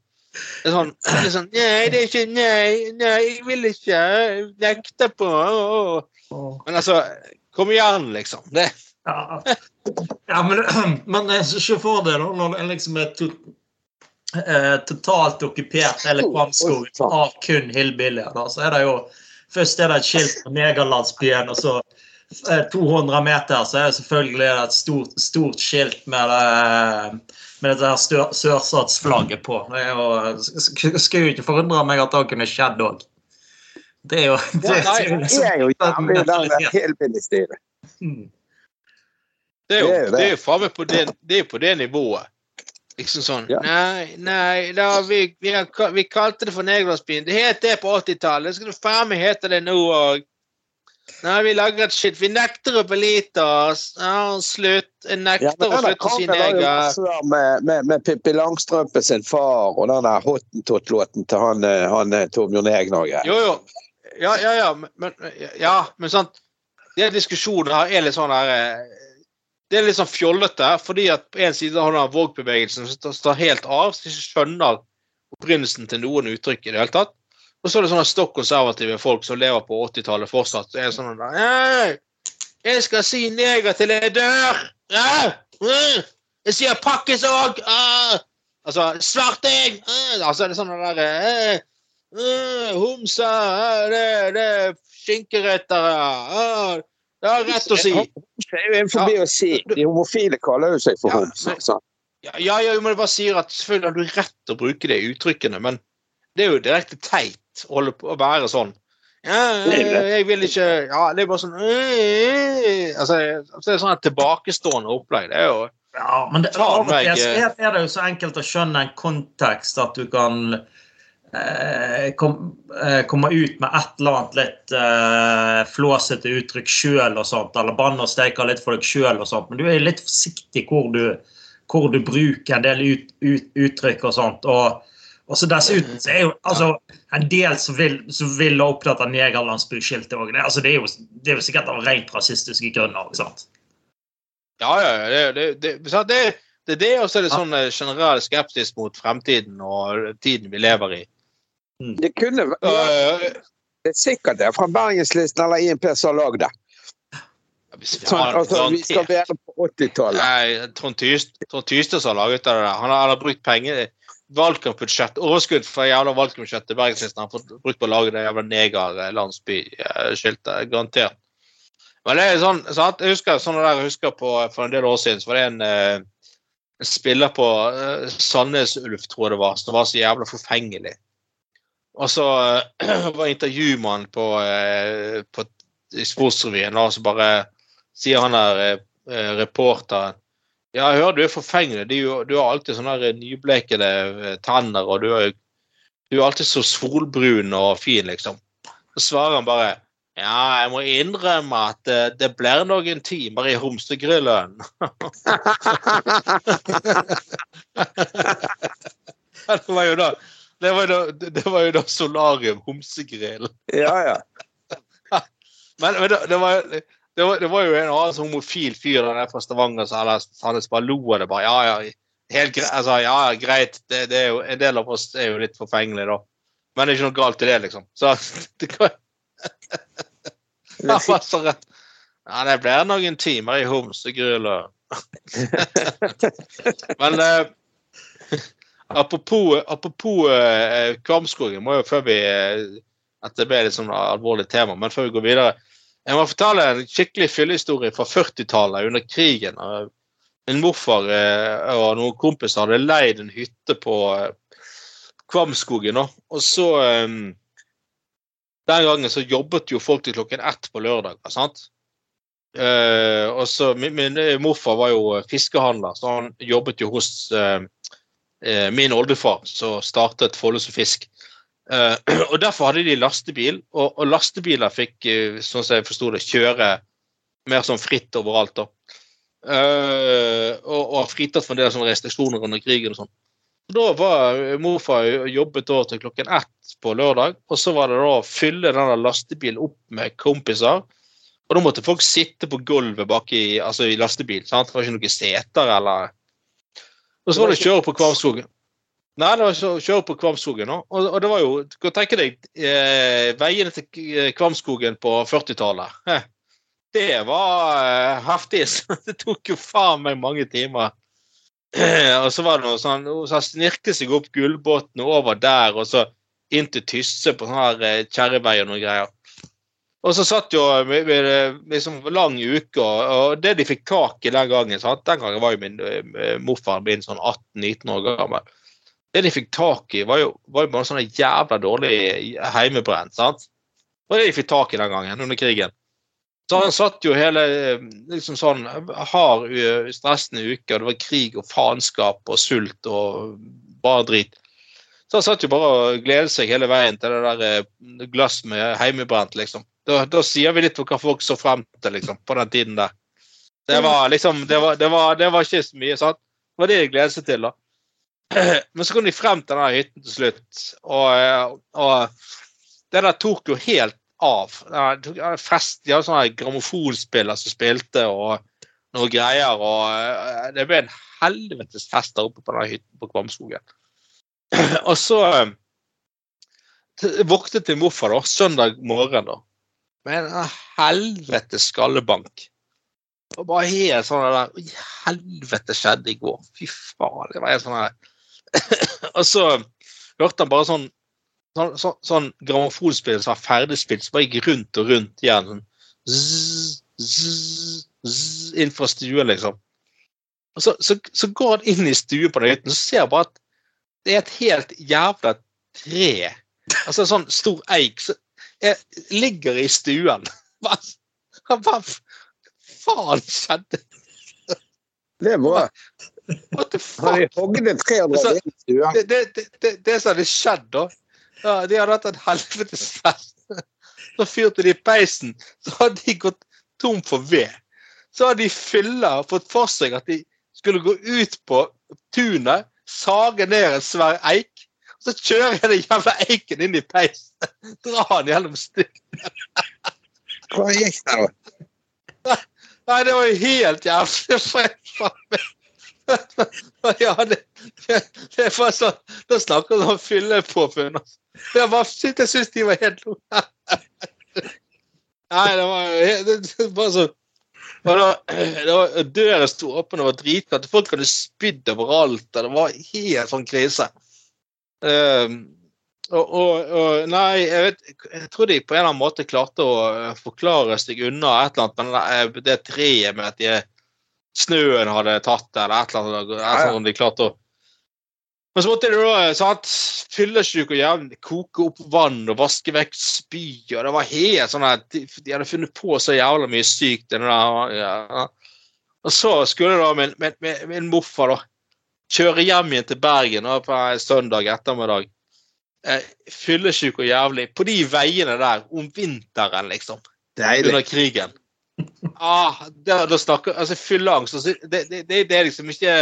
Det sånn, sånn Nei, det er ikke Nei, nei, jeg vil ikke. Nekter på. Men altså Kom igjen, liksom. Det, ja. ja, men, men eh, se for deg da, når det liksom er to, eh, totalt okkupert hele Kvamskog av kun hillbillier. Så er det jo Først er det et skilt på Negerlandsbyen, og så eh, 200 meter så er det selvfølgelig et stort, stort skilt med det, med dette her sørstatsflagget på. Det er jo, sk- skulle jo ikke forundre meg at det kunne skjedd òg. Det er jo det, Nei, er jo Det liksom- er jo jævlig den der hillbilly-stilen. Mm. det er jo, Det er jo jo på det, det, jo på det nivået. Liksom sånn Ja. Nei, nei da, vi, vi, har, vi kalte det for Negerlandsbyen. Det het det på 80-tallet. Det skal du faen meg hete det nå òg. Nei, vi lager et shit. Vi nekter å belite oss. Ja, slutt. Jeg nekter ja, å slutte å si neger. med, med, med Pippi Langstrømpe sin far og den der Hottentott-låten til han, eh, han eh, Torbjørn Egner. Jo, jo. Ja, ja, ja. Men, ja, men sant. Den diskusjonen her er litt sånn her eh, det er litt sånn fjollete, fordi at på en side har du Våg-bevegelsen som står helt av, så ikke skjønner opprinnelsen til noen uttrykk i det hele tatt. Og så er det sånne stokk konservative folk som lever på 80-tallet fortsatt. Er sånne sånn der, Jeg skal si neger til jeg dør! Ja, mm, Jeg sier pakkes òg! Altså, svarting! Altså, det er sånne der eh, Homser Det, det er skinkerettere! Ah, det er rett å si. Det er jo en forbi å si. De homofile kaller jo seg for homs. Ja, ja, ja, men jeg bare sier at selvfølgelig har du rett til å bruke de uttrykkene, men det er jo direkte teit å holde på å være sånn. Ja, Det det. jeg vil ikke Ja, det er bare sånn øh, Altså, det er sånn et tilbakestående opplegg. Det er jo Ja, men det, av og til er det jo så enkelt å skjønne en kontekst at du kan eh, kom, eh, komme ut med et eller annet litt eh, flåsete uttrykk sjøl og sånt, eller banne og steike litt for deg sjøl og sånt, men du er litt forsiktig hvor du, hvor du bruker en del ut, ut, uttrykk og sånt. og og så Dessuten så er jo altså, en del som vil, som vil ha opptatt av negerlandsbyskiltet òg. Det, altså, det, det er jo sikkert av rent rasistiske grunner. ikke sant? Ja, ja, ja. Det, det, det, det, det er det, og så er det sånn eh, generell skepsis mot fremtiden og tiden vi lever i. Det kunne vært Øh, det er sikkert det er fra Bergenslisten eller INP som har lagd det. hvis vi Sånn, altså, vi skal være på 80-tallet. Trond Tyst- Trond Tystad som har laget det. Han har, han har brukt penger valgkampbudsjett, overskudd fra jævla valgkampbudsjettet til Bergensministeren har fått brukt på å lage det jævla negerlandsbyskiltet. Garantert. Men det er sånn, sant? Jeg husker sånn der, jeg husker på, For en del år siden så var det en, eh, en spiller på eh, Sandnes Ulf, tror jeg det var, som var så jævla forfengelig. Og så eh, var intervjumannen på, eh, på Sportsrevyen, og så bare sier han der eh, eh, reporteren Ja, jeg hører du er forfengelig. Du, du har alltid sånne nyblekede eh, tenner, og du er, du er alltid så solbrun og fin, liksom. Så svarer han bare Ja, jeg må innrømme at det, det blir noen timer i homsegrillen. det var jo da det var jo da, det var jo da solarium, homsegrill. Ja, ja. Men, men det, det, var, det, var, det var jo en annen sånn homofil fyr der fra Stavanger som eller Sandnes bare lo av det. bare, Ja, ja, helt greit, altså, ja, greit. Det, det er jo, en del av oss er jo litt forfengelige, da. Men det er ikke noe galt i det, liksom. Så det kan Han var så rett. Ja, det blir noen timer i homsegrillen. Men eh, apropos, apropos eh, Kvamskogen, må jo før vi eh, At det ble litt sånn alvorlig tema, men før vi går videre Jeg må fortelle en skikkelig fyllehistorie fra 40-tallet, under krigen. Min morfar eh, og noen kompiser hadde leid en hytte på eh, Kvamskogen. Og så eh, Den gangen så jobbet jo folk til klokken ett på lørdager. sant? Og så min, min morfar var jo fiskehandler, så han jobbet jo hos min oldefar, som startet Follese Fisk. Eh, og Derfor hadde de lastebil, og, og lastebiler fikk, eh, sånn som jeg forsto det, kjøre mer sånn fritt overalt. da. Uh, og, og fritatt for en del sånne restriksjoner under krigen og sånn. Så Da var morfar jobbet da til klokken ett på lørdag, og så var det da å fylle denne lastebilen opp med kompiser. Og da måtte folk sitte på gulvet bak i, altså i lastebil. sant? Det var ikke noen seter eller Og så var det å kjøre på Kvamskogen. Nei, det var å kjøre på Kvamskogen. Og, og det var jo kan tenke deg eh, veiene til K- Kvamskogen på 40-tallet. Eh, Det var eh, heftig. Det tok jo faen meg mange timer. Eh, og så var det noe sånn Så han snirket seg opp Gullbåten og over der, og så inn til Tysse på sånn her eh, kjerrevei og noen greier. Og så satt jo med, med, liksom lang uke, og, og det de fikk tak i den gangen sant? Den gangen var jo min eh, morfar min sånn 18-19 år gammel. Det de fikk tak i, var jo, var jo bare sånne jævla dårlig heimebrent. sant? Det var det de fikk tak i den gangen, under krigen. Så han satt jo hele liksom sånn hard, stressende uke, og det var krig og faenskap og sult og bare drit. Så han satt jo bare og gledet seg hele veien til det der eh, glass med heimebrent, liksom. Da, da sier vi litt om hva folk så frem til, liksom, på den tiden der. Det var liksom Det var, det var, det var ikke så mye, sant? Det var det de gledet seg til, da. Men så kom de frem til denne hytten til slutt, og, eh, og det der tok jo helt av. Fest, De hadde sånne grammofonspiller som spilte, og, noe greier. Og eh, det ble en helvetes fest der oppe på denne hytten på Kvamskogen. og så eh, våknet til morfar da, søndag morgen da, med en helvetes skallebank. Og bare helt sånn der helvete skjedde i går? Fy faen. Det var helt sånn her Og så hørte han bare sånn sånn, sånn, sånn grammofonspill som var ferdigspilt, som bare gikk rundt og rundt igjen. Sånn, zzz, zzz, zzz, inn fra stuen, liksom. Og så, så, så går han inn i stuen på den gutten og ser bare at det er et helt jævla tre. Altså en sånn stor eik som er- ligger i stuen. Hva, hva faen skjedde? Det er bra. What the fuck? Så- stuen? Det, det, det, det, det som hadde skjedd da ja, De hadde hatt en helvetes fest. Så fyrte de i peisen. Så hadde de gått tom for ved. Så hadde de fylla og fått for seg at de skulle gå ut på tunet, sage ned en svær eik. Så kjører jeg den jævla eiken inn i peisen. Drar den gjennom stuen. Hva gikk det, da? Nei, det var jo helt jævlig. Ja, det, det, det var sånn Da snakker du om fyllepåfunn. altså. Jeg bare jeg syns de var helt Nei, det var det, var sånn og da, var, Døren sto åpen, det var dritkaldt. Folk hadde spydd overalt. Det var helt sånn krise. Um, og, og, og Nei, jeg, vet, jeg tror de på en eller annen måte klarte å eh, forklare seg unna et eller annet, men det, det treet med at de, snøen hadde tatt det, eller et eller annet, et eller annet de klarte å Men så måtte de da sant, og jævlig koke opp vann og vaske vekk spy, og det var helt sånn at de, de hadde funnet på så jævla mye sykt. der, ja. Og så skulle da min, min, min morfar da kjøre hjem igjen til Bergen da, på en søndag ettermiddag. Eh, fyllesyk og jævlig på de veiene der om vinteren, liksom. Deilig. Under krigen. Ah, da, da snakker Altså, fylleangst altså, det, det, det, det er liksom ikke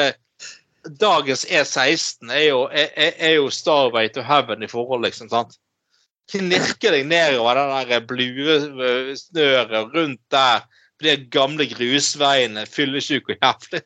Dagens E16 er jo, er, er- jo Starway to heaven i forhold, liksom. sant? Knirker deg nedover den der bluesnøret rundt der de gamle grusveiene, fyllesyke og jævlig.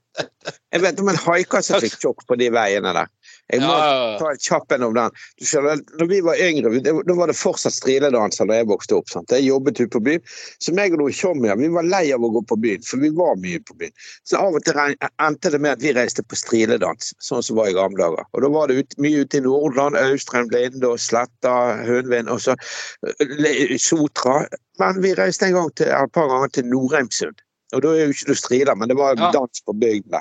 Jeg vet om en haiker som fikk sjokk på de veiene der. Jeg må Ja, ta en kjapp en om den. Du skjønner, når vi var yngre, det, da var det fortsatt striledanser da jeg vokste opp. sant? Jeg jobbet ute på byen. Så meg og noen tjommier vi var lei av å gå på byen, for vi var mye på byen. Så av og til endte det med at vi reiste på striledans, sånn som var i gamle dager. Og da var det ut, mye ute i Nordland, Austrheim, Linde Sletta, Hønvind og så eh, Sotra. Men vi reiste en gang til, et par ganger til Nordheimsund. Og da er jo ikke du strida, men det var Ja. dans på bygda.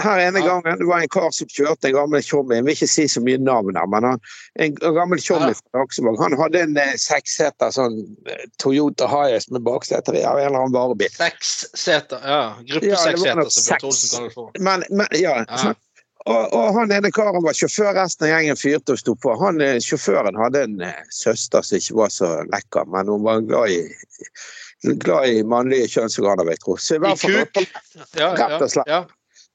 Her ene Ja. gangen det var en kar som kjørte en gammel tjommi. Jeg vil ikke si så mye navn her, men han, en, gammel tjommi Ja. fra Aksevåg, Han hadde en eh, seksseter sånn eh, Toyota Highest med bakseter i av en eller annen varebil. Seksseter. Ja. Gruppe Ja, som. Bjørn Olsen kaller det for. Men, men ja. Ja. Og, og han ene karen var sjåfør, resten av gjengen fyrte og sto på. Han, eh, sjåføren hadde en eh, søster som ikke var så lekker, men hun var glad i, glad i mannlige kjønnsorganer, jeg tro. Så i hvert fall Rett og slett.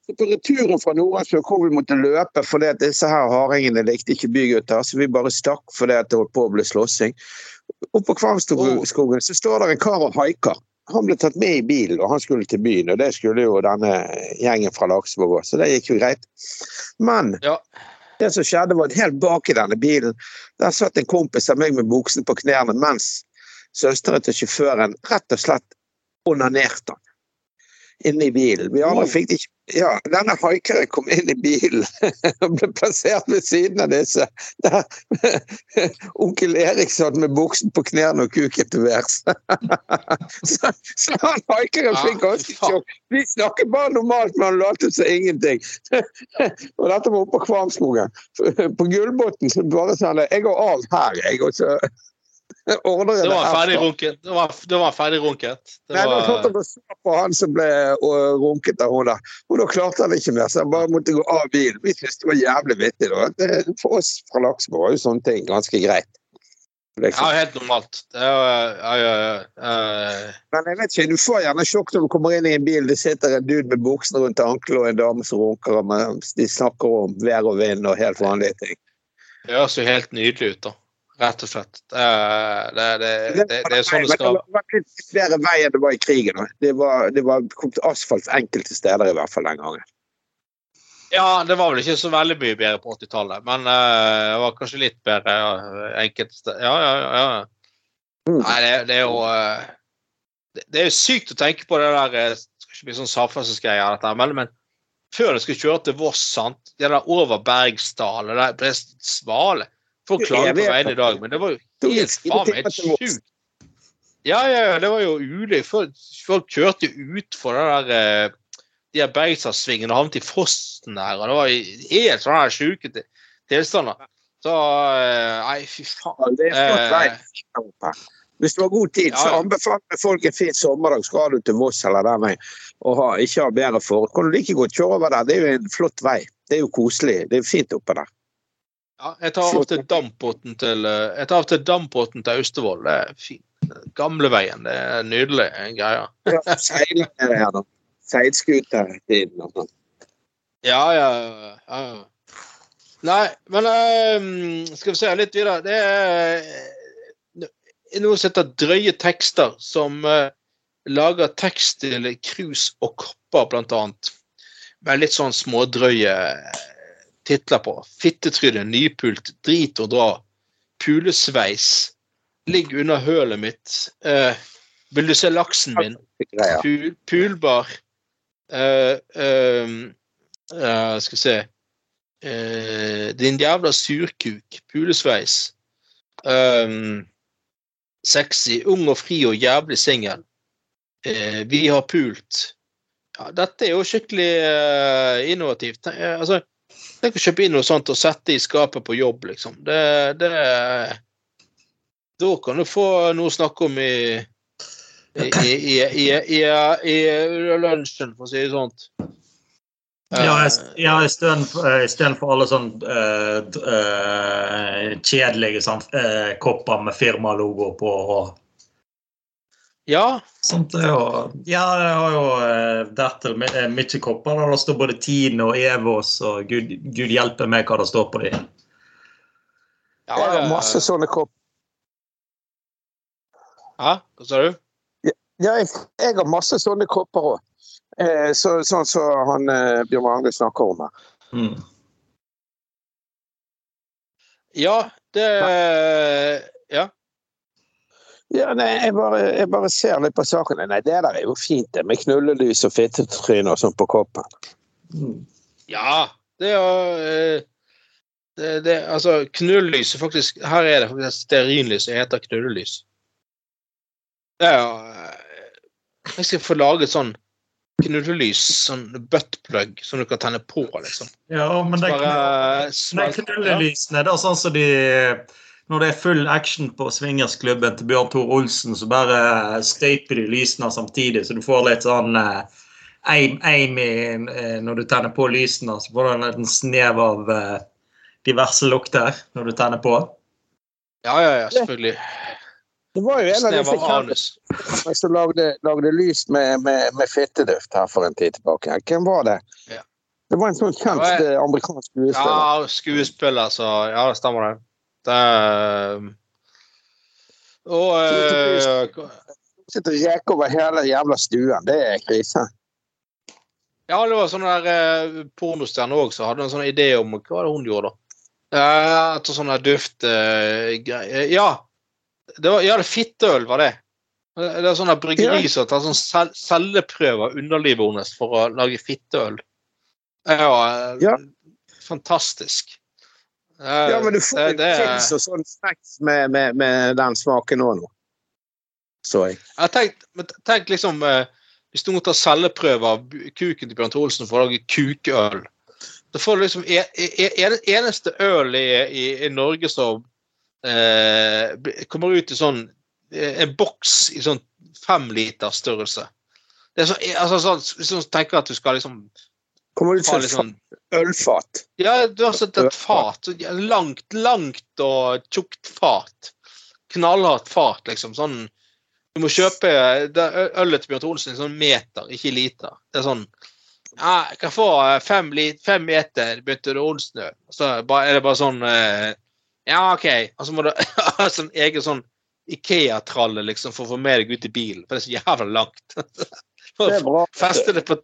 Så På returen fra Nordlandsfjord hvor vi måtte løpe fordi at disse her hardingene likte ikke bygutter, så vi bare stakk fordi at det holdt på å bli slåssing. Oppå på Kvamskogen så står det en kar og haiker. Han ble tatt med i bilen, og han skulle til byen. Og det skulle jo denne gjengen fra Laksevåg òg, så det gikk jo greit. Men Ja. det som skjedde, var at helt bak i denne bilen, der satt en kompis av meg med buksen på knærne mens søsteren til sjåføren rett og slett onanerte han. Inne i bilen. Vi andre fikk det ikke Ja, denne haikeren kom inn i bilen og ble plassert ved siden av disse. Der, onkel Eriksson med buksen på knærne og kuken til værs. så, så han haikeren fikk ganske sjokk. Vi snakket bare normalt, men han lot som ingenting. og dette var oppe på Kvamskogen. På Gullbotn så bare sa han jeg går av her, jeg. Og så ordner jeg Det var ferdig runket. Det var, det var ferdig runket. Det Nei, var... var, han så på han som ble øh, runket av henne. Og da klarte han ikke mer, så han bare måtte gå av bilen. Vi syntes det var jævlig vittig. da. For oss fra Laksborg var jo sånne ting ganske greit. ja, Liksom. helt normalt. Ja, ja, ja, eh, Men jeg vet ikke, du får gjerne sjokk når du kommer inn i en bil. Det sitter en dude med buksen rundt ankelen og en dame som runker. og De snakker om vær og vind og helt vanlige ting. Det høres jo helt nydelig ut, da. Rett og slett. Det, det, det, det, er sånn det skal Det var flere vei enn det var i krigen. Det var, det var kom til asfalt enkelte steder i hvert fall den gangen. Ja, det var vel ikke så veldig mye bedre på 80-tallet, men uh, det var kanskje litt bedre ja, enkelte steder. Ja, ja, ja. Mm. Nei, det, det er jo uh, det, er jo sykt å tenke på det der eh, Det skal ikke bli sånn samferdselsgreier, dette, men, men før du skulle kjøre til Voss, sant, det der over Bergsdalen, det der svale Jeg på veien i dag, men det var jo helt faen meg sjukt. Ja, ja, ja, det var jo ulykke. Folk, folk kjørte utfor den der eh, de her Bergstadssvingene og havnet i fossen der, og det var helt sånne her sjuke tilstander. Så eh, Nei, fy faen. Det er flott vei. Eh, der oppe. Hvis du har god tid, så Ja, så anbefaler folk en fin sommerdag. Skal du til Voss eller den veien og ha, ikke ha bedre forhold, kan du like godt kjøre over der. Det er jo en flott vei. Det er jo koselig. Det er fint oppe der. Ja, jeg tar av til dampbåten til eh, Jeg tar av til dampbåten til Austevoll. Det er fint. Gamleveien. Det er nydelig greie. Ja, Seile ned her, da. Seilskutertiden og sånn. Ja, ja, ja, ja. Nei, men eh, skal vi se litt videre. Det er eh, noe som heter drøye tekster, som eh, lager tekst til krus og kopper, blant annet. Med litt sånn smådrøye titler på. Fittetryne, nypult, drit og dra. Pulesveis. Ligg under hølet mitt. Uh, vil du se laksen min? Pul, pulbar. Uh, uh, skal vi se Din jævla surkuk. Pulesveis. Um, sexy, ung og fri og jævlig singel. Vi har pult. Ja, dette er jo skikkelig innovativt. Altså, tenk å kjøpe inn noe sånt og sette i skapet på jobb, liksom. Det, det Da kan du få noe å snakke om i i, i, i, i, i, lunsjen, for å si det sånn. Ja, Eh, ja istedenfor alle sånne uh, d- eh, kjedelige eh, kopper med firmalogo på. og ja, sånt. er jo- Ja, jeg har jo uh, dertil eh, mye kopper. Det står både Tine og Evos, og gud, gud hjelpe meg hva det står på dem. ja, Jeg har masse sånne kopper. Hæ? Hva sa du? Ja, jeg, jeg har masse sånne kopper òg. Eh, så, sånn som han eh, Bjørn Magne snakker om her. Mm. Ja, det Ja. Ja, nei, jeg bare, jeg bare ser litt på saken. Nei, det der er jo fint, det med knullelys og fittetryne og sånn på koppen. Mm. Ja, det er jo eh, det, det, Altså, knullelys er faktisk Her er det faktisk et stearinlys som heter knullelys. Det er jo eh, Jeg skal få laget sånn knullelys, sånn buttplug, som du kan tenne på, liksom. Ja, men det, Bare Nei, smelt- knulelysene, det er sånn som de Når det er full action på swingersklubben til Bjørn Tor Olsen, så bare støyper de lysene samtidig, så du får litt sånn eh, aim, aim i, eh, når du tenner på lysene. Så får du en liten snev av eh, diverse lukter når du tenner på. Ja, ja, ja, selvfølgelig. Det var jo en av disse av som lagde, lagde lys med, med, med fitteduft her for en tid tilbake. Hvem var det? Ja. Det var en sånn kjent eh, amerikansk skuespiller. Ja, skuespiller, så Ja, det stemmer det. Det er Og eh, Sitter og reker over hele jævla stuen. Det er krise. Ja, det var sånn der eh, pornostjerne òg som hadde en sånn idé om hva det hun gjorde, da? Eh, Etter sånn der duftgreier Ja, det var, ja, det fitteøl var det. Det er sånne bryggeri som tar sånn cell celleprøver av underlivet hennes for å lage fitteøl. Ja, eh, Ja. fantastisk. Ja, men du får jo det- pils og sånn snacks med, med, med den smaken òg nå. Så jeg. Jeg men tenk liksom eh, Hvis noen tar celleprøve av kuken til Bjørn Olsen for å lage kukøl Da får du liksom e, e, e, eneste øl i, i, i Norge som eh, kommer ut i sånn eh, En boks i sånn femlitersstørrelse. Det er så, altså, sånn, hvis du tenker at du skal liksom Kommer ut som et sånn ølfat. Ja, du har sett et fat. Langt, langt og tjukt fat. Knallhardt fat, liksom. Sånn Du må kjøpe ølet til Bjørn Olsen i sånn meter, ikke liter. Det er sånn ja, Jeg kan få eh, fem, lit, fem meter Bjørn Olsen-øl. Så er det bare sånn eh, Ja, OK. Og så må du ha sånn egen sånn Ikea-tralle liksom, for å få med deg ut i bilen, for det er så jævla langt. Er. Feste det på,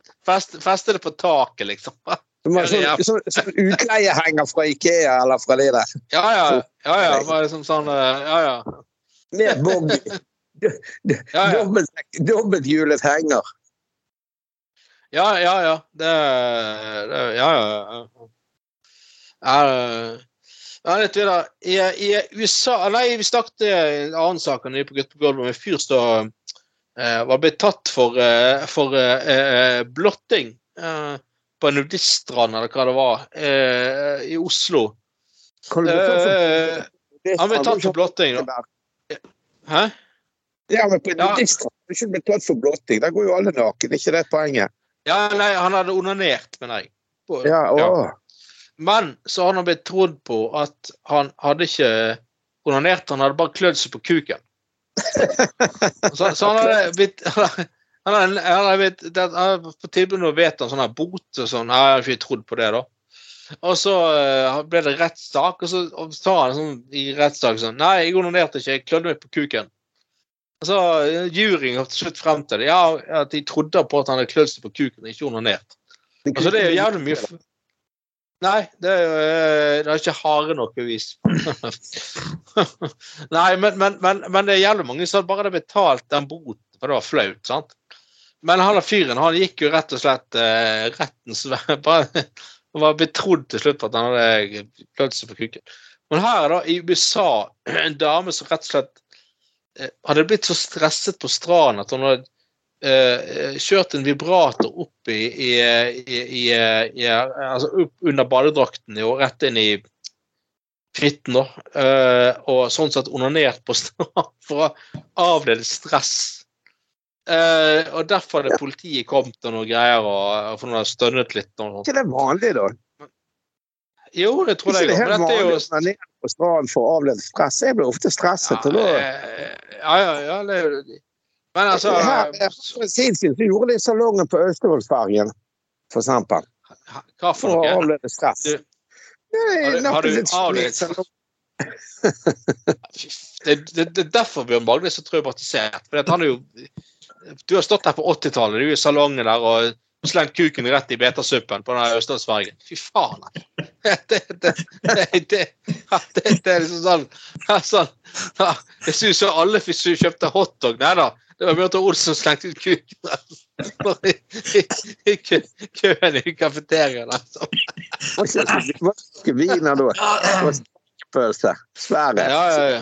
det taket, liksom. Som ha sånn, sånn, sånn utleiehenger fra Ikea eller fra de der. Ja, ja. ja, ja. Bare liksom sånn eh, Ja, ja. Med boggy. Dobbelthjulet henger. Ja, ja, ja. Det, det Ja, ja. ja. ja. Ja, litt videre. I, I USA Nei, vi snakket en annen sak enn på Gutt på gulvet med en fyr som eh, var blitt tatt for, eh, for eh, eh, blotting eh, på en nudiststrand, eller hva det var, eh, i Oslo. Kan du for- Eh, han ble tatt for blotting. da. Hæ? Ja, men på en nudiststrand har du ikke blitt tatt for blotting. Der går jo alle naken, er ikke det poenget? Ja, nei, han hadde onanert, mener jeg. Ja. Ja. Men så har han blitt trodd på at han hadde ikke onanert, han hadde bare klødd seg på kuken. Så, så han hadde blitt han hadde, han hadde blitt han hadde på tilbud om å vedta en sånn bot og sånn. Jeg har ikke trodd på det, da. Og så eh, ble det rettssak, og så sa han sånn i rettssak sånn Nei, jeg onanerte ikke, jeg klødde meg på kuken. Og så eh, Juryen kom til slutt frem til det. Ja, at de trodde på at han hadde klødd seg på kuken, ikke onanert. Altså, det er jo jævlig mye Nei, det er eh, Det er ikke harde nok bevis. Nei, men, men, men, men det er jævlig mange som bare hadde betalt den boten, for det var flaut, sant? Men han fyren, han gikk jo rett og slett eh, rettens vei. Han var betrodd til slutt at han hadde klødd seg på kuken. Men her er da i USA en dame som rett og slett eh, hadde blitt så stresset på stranden at hun hadde eh, kjørt en vibrator opp i, i, i, i, altså opp under badedrakten og rett inn i fitten, da. Eh, og sånn sett onanert på stranden for å avlede stress. Eh, og derfor hadde politiet kommet og noen greier, og for noen hadde stønnet litt. Og ikke det vanlige, da? Jo, det tror Ikke jeg det òg. helt Men dette er jo være på stranden for å avlede stress? Jeg blir ofte stresset. og da... Eh, Ja, ja, ja. Det er jo Men altså tid siden så gjorde de salongen på Austevollsfergen, for eksempel. Hva for For å noe? avlede stress. Du- Har du- har du avledet Det, det, det er derfor Bjørn Magne er så traumatisert. For han er jo Du har stått her på 80-tallet, du er i salongen der og slengt kuken rett i betasuppen på den Østlandsfergen. Fy faen. altså. Det, det, det, det, det, det er liksom sånn, sånn Jeg syns alle kjøpte hotdog. Nei da. Det var Bjørn Olsen som slengte ut kuken der. i, i, i kø- køen i kafeteriaen. Altså. Hva er viner da? Og stekepølse. Svære. Ja, ja, ja.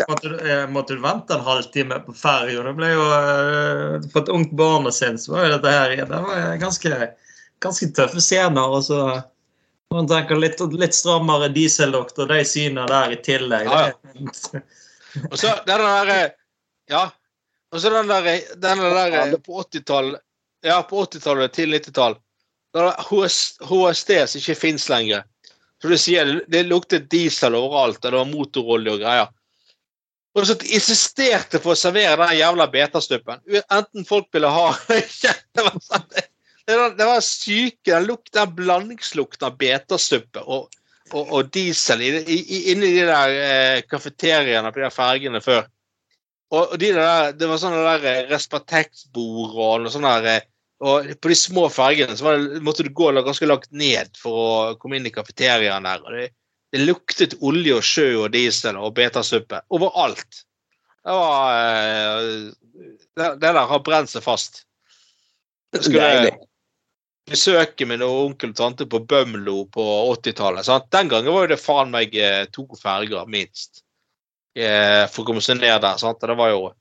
er måtte, du- eh, måtte du vente en halvtime på ferja. Det ble jo på For et ungt barn se, så var jo dette her Det var ganske, ganske tøffe scener. Og så man tenker litt, litt strammere dieseldoktor, de synene der i tillegg. Ja, det- Og så den der Ja. Og så den der, den der på 80-tallet Ja, på 80-tallet til 90-tall. HS, HSD som ikke fins lenger. Så du sier det luktet diesel overalt, og det var motorolje og greier. Og så insisterte for å servere den jævla betastuppen. Enten folk ville ha. Det var, sånn, det var, det var syke Den lukt, den blandingslukten av betastuppe og, og, og diesel i, i, i- inni de der eh, kafeteriene på de fergene før. Og, og de der, det var sånne der eh, Respatex-bord og noe sånn der eh, Og på de små fergene så var det, måtte du gå ganske langt ned for å komme inn i kafeteriaen der. og det, det luktet olje og sjø og diesel og betasuppe overalt. Det var eh, det, det der har brent seg fast. Jeg skulle besøke min onkel og tante på Bømlo på 80-tallet. Den gangen var det faen meg to ferger, minst. Eh, for å komme seg ned der. sant? Det var jo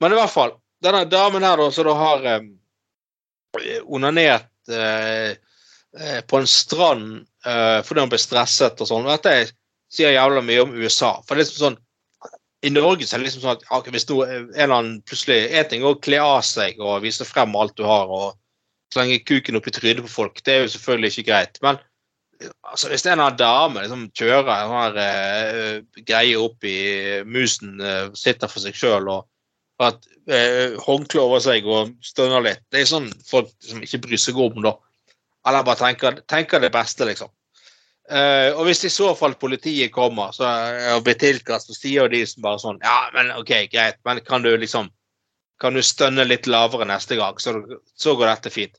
Men i hvert fall, denne damen her da, som da har eh, onanert eh, eh, på en strand eh, fordi hun ble stresset og sånn. Dette sier jævla mye om USA. For det er liksom sånn i Norge så er det liksom sånn at hvis noe, en eller annen plutselig En ting er å kle av seg og vise frem alt du har, og slenge kuken opp i trynet på folk. Det er jo selvfølgelig ikke greit. Men altså, hvis det er en dame liksom, kjører en sånn eh, greie opp i musen, uh, sitter for seg sjøl og har et uh, over seg og stønner litt Det er sånn folk som ikke bryr seg om, da. Eller bare tenker, tenker det beste, liksom. Uh, og hvis i så fall politiet kommer så, og blir tilkalt, så sier de som bare sånn Ja, men OK, greit, men kan du liksom Kan du stønne litt lavere neste gang, så, så går dette fint.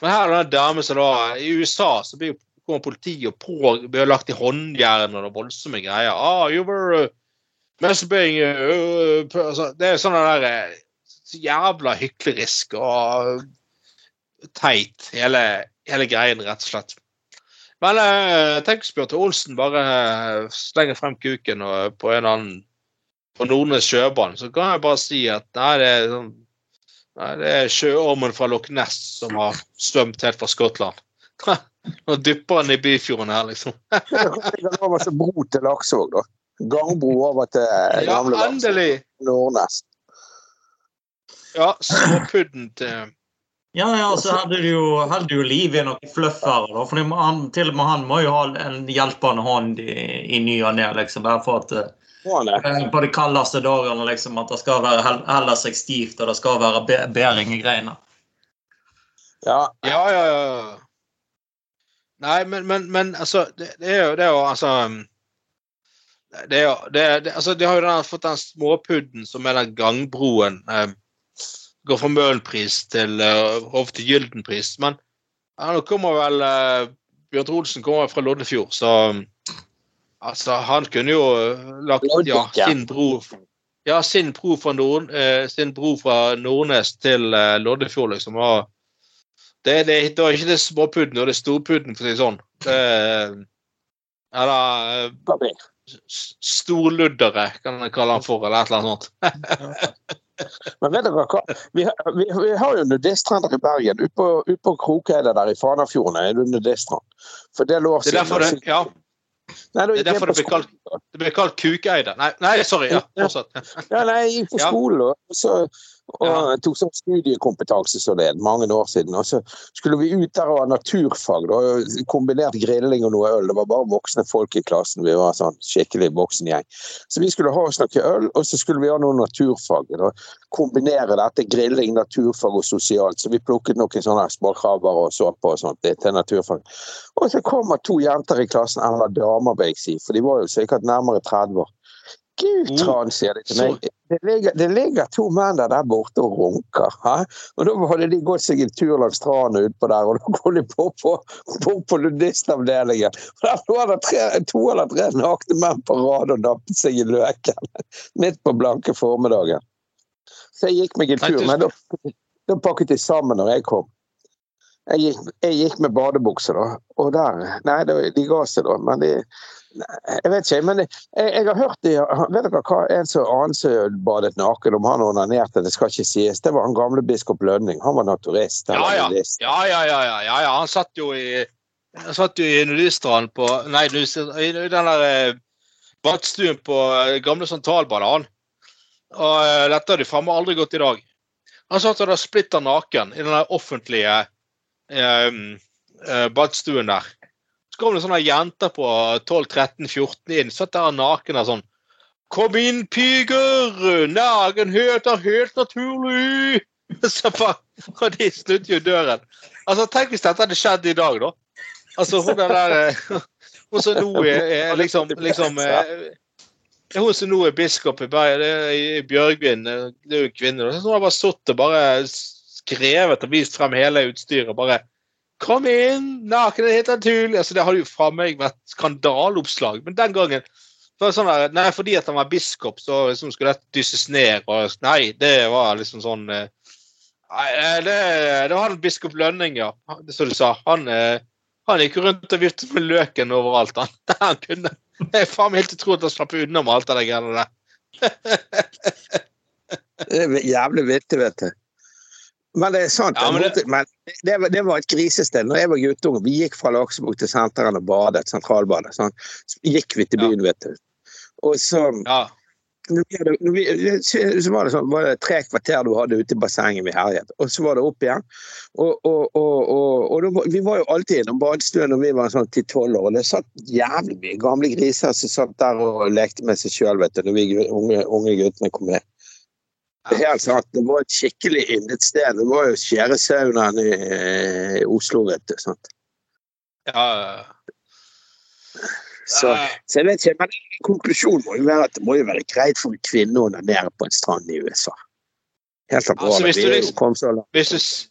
Men her er det en dame som da I USA så blir jo kommer politiet og blir lagt i håndjern og voldsomme greier. Ah, you were uh, masturbating uh, uh, altså, Det er sånn der eh, jævla hyklerisk og teit, hele, hele greien, rett og slett. Men uh, tenk hvis Bjørte Olsen bare uh, slenger frem kuken og, på en annen på Nordnes sjøbane, så kan jeg bare si at nei, det er, sånn, nei, det er sjøormen fra Loch Ness som har svømt helt fra Skottland. Nå dypper han i Byfjorden her, liksom. Det var over bro til Laksevåg, da. Gangbro over til Ja, gamle Laksevåg. Nordnes. Ja, småpudden til Ja, ja, så holder du jo, liv i noen fluffere, da. For han, til og med han må jo ha en hjelpende hånd i, i ny og ne, liksom. Bare for at eh, på de kaldeste dagene, liksom, at det skal være heller seg stivt, og det skal være be bæring i greina. Ja. Ja, ja, ja. Nei, men, men, men altså det, det er jo det er jo altså um, det er jo, det, det, altså, De har jo den, fått den småpudden som er den gangbroen. Eh, går fra Møhlenpris til uh, over til Gyldenpris. Men ja, nå kommer vel uh, Bjørn Olsen kommer fra Loddefjord, så um, altså, han kunne jo uh, lagt ja, sin bro ja, sin bro fra, Nord, eh, sin bro fra Nordnes til eh, Loddefjord, liksom. Og det, det, det var ikke det småpudden, og det store pudden, for å si det sånn. Det, eller eh, storluddere, kan jeg kalle han for, eller et eller annet sånt. Men vet dere hva? Vi, vi, vi har jo nudiststrender i Bergen. Ute på, ut på Krokeide der i Fanafjorden er det nudiststrand. For det lå Det er derfor det, ja, Nei, det er derfor det blir kalt, det blir kalt Kukeide. Nei, nei, sorry. ja, fortsatt. Ja, nei, jeg gikk på skolen og, så, og Ja. tok sånn studiekompetanse så det, mange år siden. Og så skulle vi ut der og ha naturfag. Da, kombinert grilling og noe øl. Det var bare voksne folk i klassen. Vi var sånn skikkelig voksen gjeng. Så vi skulle ha oss noe øl, og så skulle vi ha noe naturfag. Da. Kombinere dette grilling, naturfag og sosialt. Så vi plukket noen sånne småkrabber og såpe og sånt det, til naturfag. Og så kommer to jenter i klassen, eller damer, vil jeg si, for de var jo sikkert nærmere 30 år. Gud, Oh, Tran, sier de til meg. Det ligger, det ligger to menn der, der borte og runker. Hæ? Og da hadde de gått seg en tur langs stranden utpå der, og da kom de på på, på, på nudistavdelingen. Der lå det tre, to eller tre nakne menn på rad og nappet seg i løken midt på blanke formiddagen. Så jeg gikk meg en tur, men da, da pakket de sammen når jeg kom. Jeg gikk, jeg gikk med badebukse, da. Og der Nei, de ga seg, da. Men de Jeg vet ikke, men jeg, jeg har hørt det, Vet dere hva en som annen som badet naken, om han onanerte, det skal ikke sies. Det var han gamle biskop Lønning. Han var naturist. Ja, ja. Ja, ja, ja, ja, ja, ja. Han satt jo i han satt jo i nudiststranden på Nei, i den der eh, badstuen på eh, gamle Santalbadet, han. Og eh, dette har de faen meg aldri gått i dag. Han satt der splitter naken i den offentlige eh, badstuen der. Så kom det sånne jenter på 12-13-14 inn, satt der naken og sånn Kom inn, piger! Nagen er helt naturlig! Så bare, og de snudde jo døren. Altså, Tenk hvis dette hadde skjedd i dag, da. Altså, hun der eh, Hun som nå er, er liksom, liksom eh, Hun som nå er biskop i i Bjørgvin, eh, det er jo en kvinne. Hun har bare sittet og bare skrevet og vist frem hele utstyret. bare Kom inn! Naken er helt naturlig. Altså, det hadde jo fra meg vært skandaleoppslag. Men den gangen var det sånn der, Nei, fordi at han var biskop, så liksom skulle dette dysses ned. og Nei, det var liksom sånn eh, Nei, eh, det, det var han biskop Lønning, ja. Det som du sa. Han, eh, han gikk rundt og viftet med løken overalt. Han, han kunne. Det er faen meg helt utrolig at han slapp unna med alt det der greiene der. Det er jævlig vittig, vet du. Men det er sant. Ja, men det, men det, det var et grisested. Når jeg var guttunge, vi gikk fra Laksebukk til senteren og badet, sentralbadet. Sånn. Så gikk vi til Ja. byen, vet du. Og så, Ja. når vi så var det sånn, var det tre kvarter du hadde ute i bassenget vi herjet. Og så var det opp igjen. Og, og, og, og, vi var jo alltid innom badestuen når vi var sånn 10-12 år. Og det satt jævlig mye gamle griser som satt der og lekte med seg sjøl, vet du, når vi unge, unge guttene kom med. Det helt sant. Det var et skikkelig yndet sted. Det var jo skjæresaunaen i, i Oslo, vet du. sant? ja. Så, så jeg vet ikke, men konklusjonen må jo være at det må jo være greit for en kvinne å onanere på en strand i USA. Helt Altså, alvorlig. hvis liksom- hvis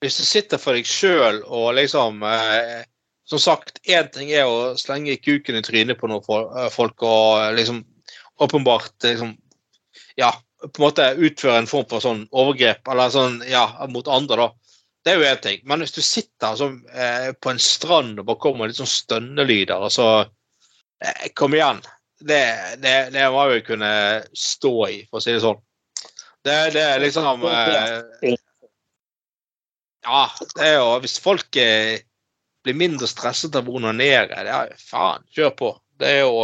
hvis du sitter for deg sjøl og liksom eh, Som sagt, én ting er å slenge kuken i trynet på noen eh, folk og eh, liksom åpenbart liksom Ja, på en måte utføre en form for sånn overgrep eller sånn, ja, mot andre, da. Det er jo én ting. Men hvis du sitter sånn, på en strand og bare kommer litt sånn stønnelyder, og så eh, Kom igjen. Det, det, det må jeg jo kunne stå i, for å si det sånn. Det, det er liksom eh, Ja, det er jo Hvis folk eh, blir mindre stresset av å onanere, er faen, kjør på. Det er jo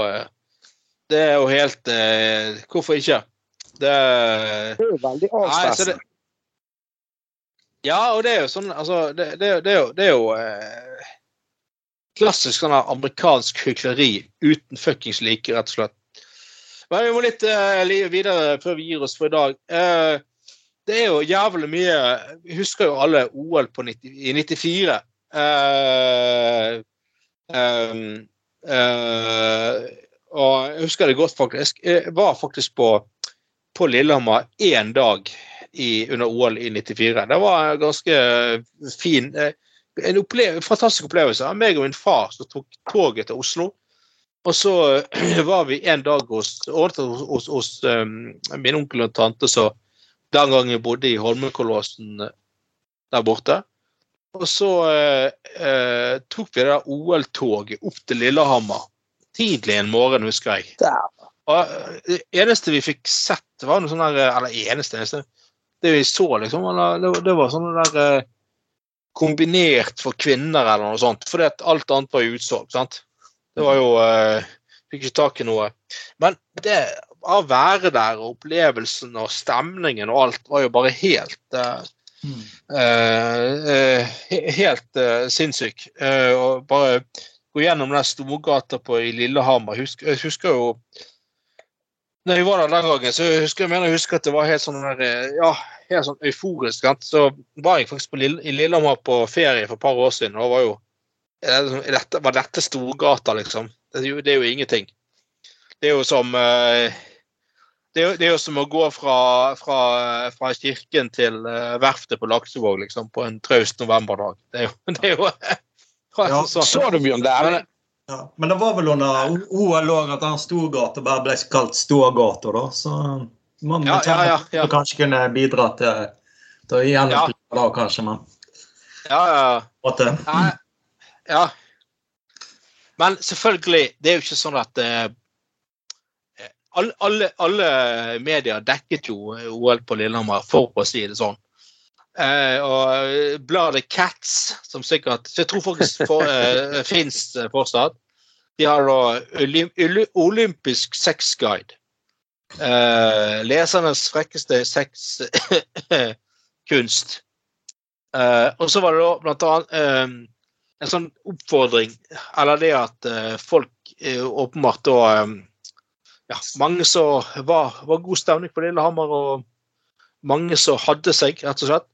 Det er jo helt Hvorfor ikke? Det Det er jo veldig avstressende. ja, og det er jo sånn altså, det, det, det er jo, det er jo eh, klassisk sånn amerikansk hykleri uten fuckings like, rett og slett. Men vi må litt eh, videre før vi gir oss for i dag. Eh, det er jo jævlig mye Vi husker jo alle OL på 90, i 94. Eh, ehm, eh, og jeg husker det godt, faktisk. Jeg var faktisk på, på Lillehammer én dag i, under OL i 94. Det var en ganske fin eh, en opple fantastisk opplevelse. Meg og min far som tok toget til Oslo. Og så var vi en dag hos, hos, hos, hos um, min onkel og tante som den gangen bodde i Holmenkollåsen eh, der borte. Og så uh, tok vi det OL-toget opp til Lillehammer tidlig en morgen, husker jeg. Og eh, det eneste vi fikk sett, var noe sånn der Eller eneste, eneste Det vi så, liksom, det, var sånn der eh, kombinert for kvinner eller noe sånt. Fordi at alt annet var utsolgt. sant? Det var jo eh, Fikk ikke tak i noe. Men det å være der, og opplevelsen og stemningen og alt, var jo bare helt eh, Mm. eh, eh, helt eh, sinnssyk. Eh, og bare gå gjennom den storgata på i Lillehammer. Husk, jeg husker jo når jeg var der den gangen, så husker jeg mener jeg husker at det var helt sånn der, eh, ja, helt sånn euforisk. Sant? Så var jeg faktisk på Lille, i Lillehammer på ferie for et par år siden. og var jo det- er dette, Var dette Storgata, liksom? Det er jo, det er jo ingenting. Det er jo som eh, det er, jo, det er jo som å gå fra, fra, fra kirken til eh, verftet på Laksevåg liksom, på en traust novemberdag. Det er jo, det er jo Ja. Så du Bjørn Dæhlie? Ja, men det var vel under OL òg at den Storgata bare ble kalt Stågata, da. Så man Ja, ja, ja, kanskje kunne bidra til, til å gjenopplive det, kanskje. Men Ja, ja, ja. Men selvfølgelig, det er jo ikke sånn at eh, alle, alle, alle medier dekket jo OL på Lillehammer, for å si det sånn. Eh, og bladet Cats, som sikkert så Jeg tror faktisk for, eh, fins fortsatt. De har da Olym Olympisk sexguide. Eh, lesernes frekkeste sexkunst. Eh, og så var det da blant annet eh, en sånn oppfordring, eller det at eh, folk eh, åpenbart da eh, Ja, mange som var, var god stemning på Lillehammer, og mange som hadde seg, rett og slett.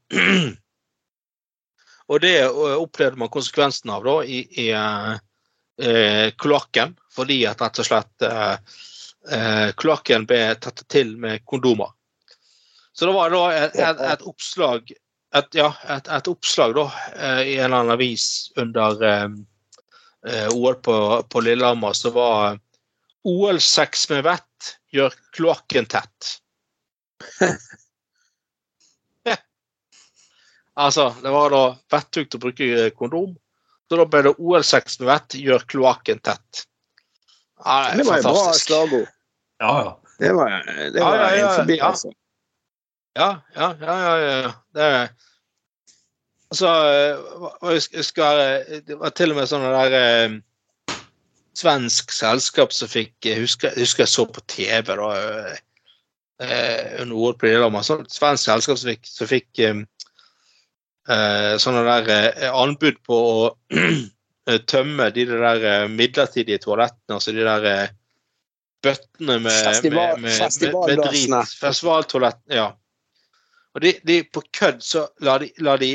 og det eh, opplevde man konsekvensen av da i, i eh, eh, kloakken, fordi at rett og slett eh, eh, kloakken ble tatt til med kondomer. Så det var da et, et, et oppslag et, ja, et, et oppslag da, i en eller annen avis under eh, OL på, på Lillehammer, som var OL-sex med vett gjør kloakken tett. altså, det var da vettugt å bruke kondom. Så da ble det OL-6 med vett gjør kloakken tett. Ja, Det var et bra fantastisk. slagord. Ja, ja. Det var, det var ja, ja, en forbi, ja. altså. Ja, ja, ja. ja, ja. Det Altså, jeg husker Det var til og med sånn der eh, svensk selskap som fikk Jeg husker, jeg husker jeg så på TV da eh, under OL på Lillehammer. Sånn svensk selskap som fikk, som fikk eh, eh, sånne der eh, anbud på å eh, tømme de der eh, midlertidige toalettene, altså de der eh, bøttene med, Festival- med, med, med, med drit. Festivaltoalettene, Ja. Og de, de på kødd så la de, la de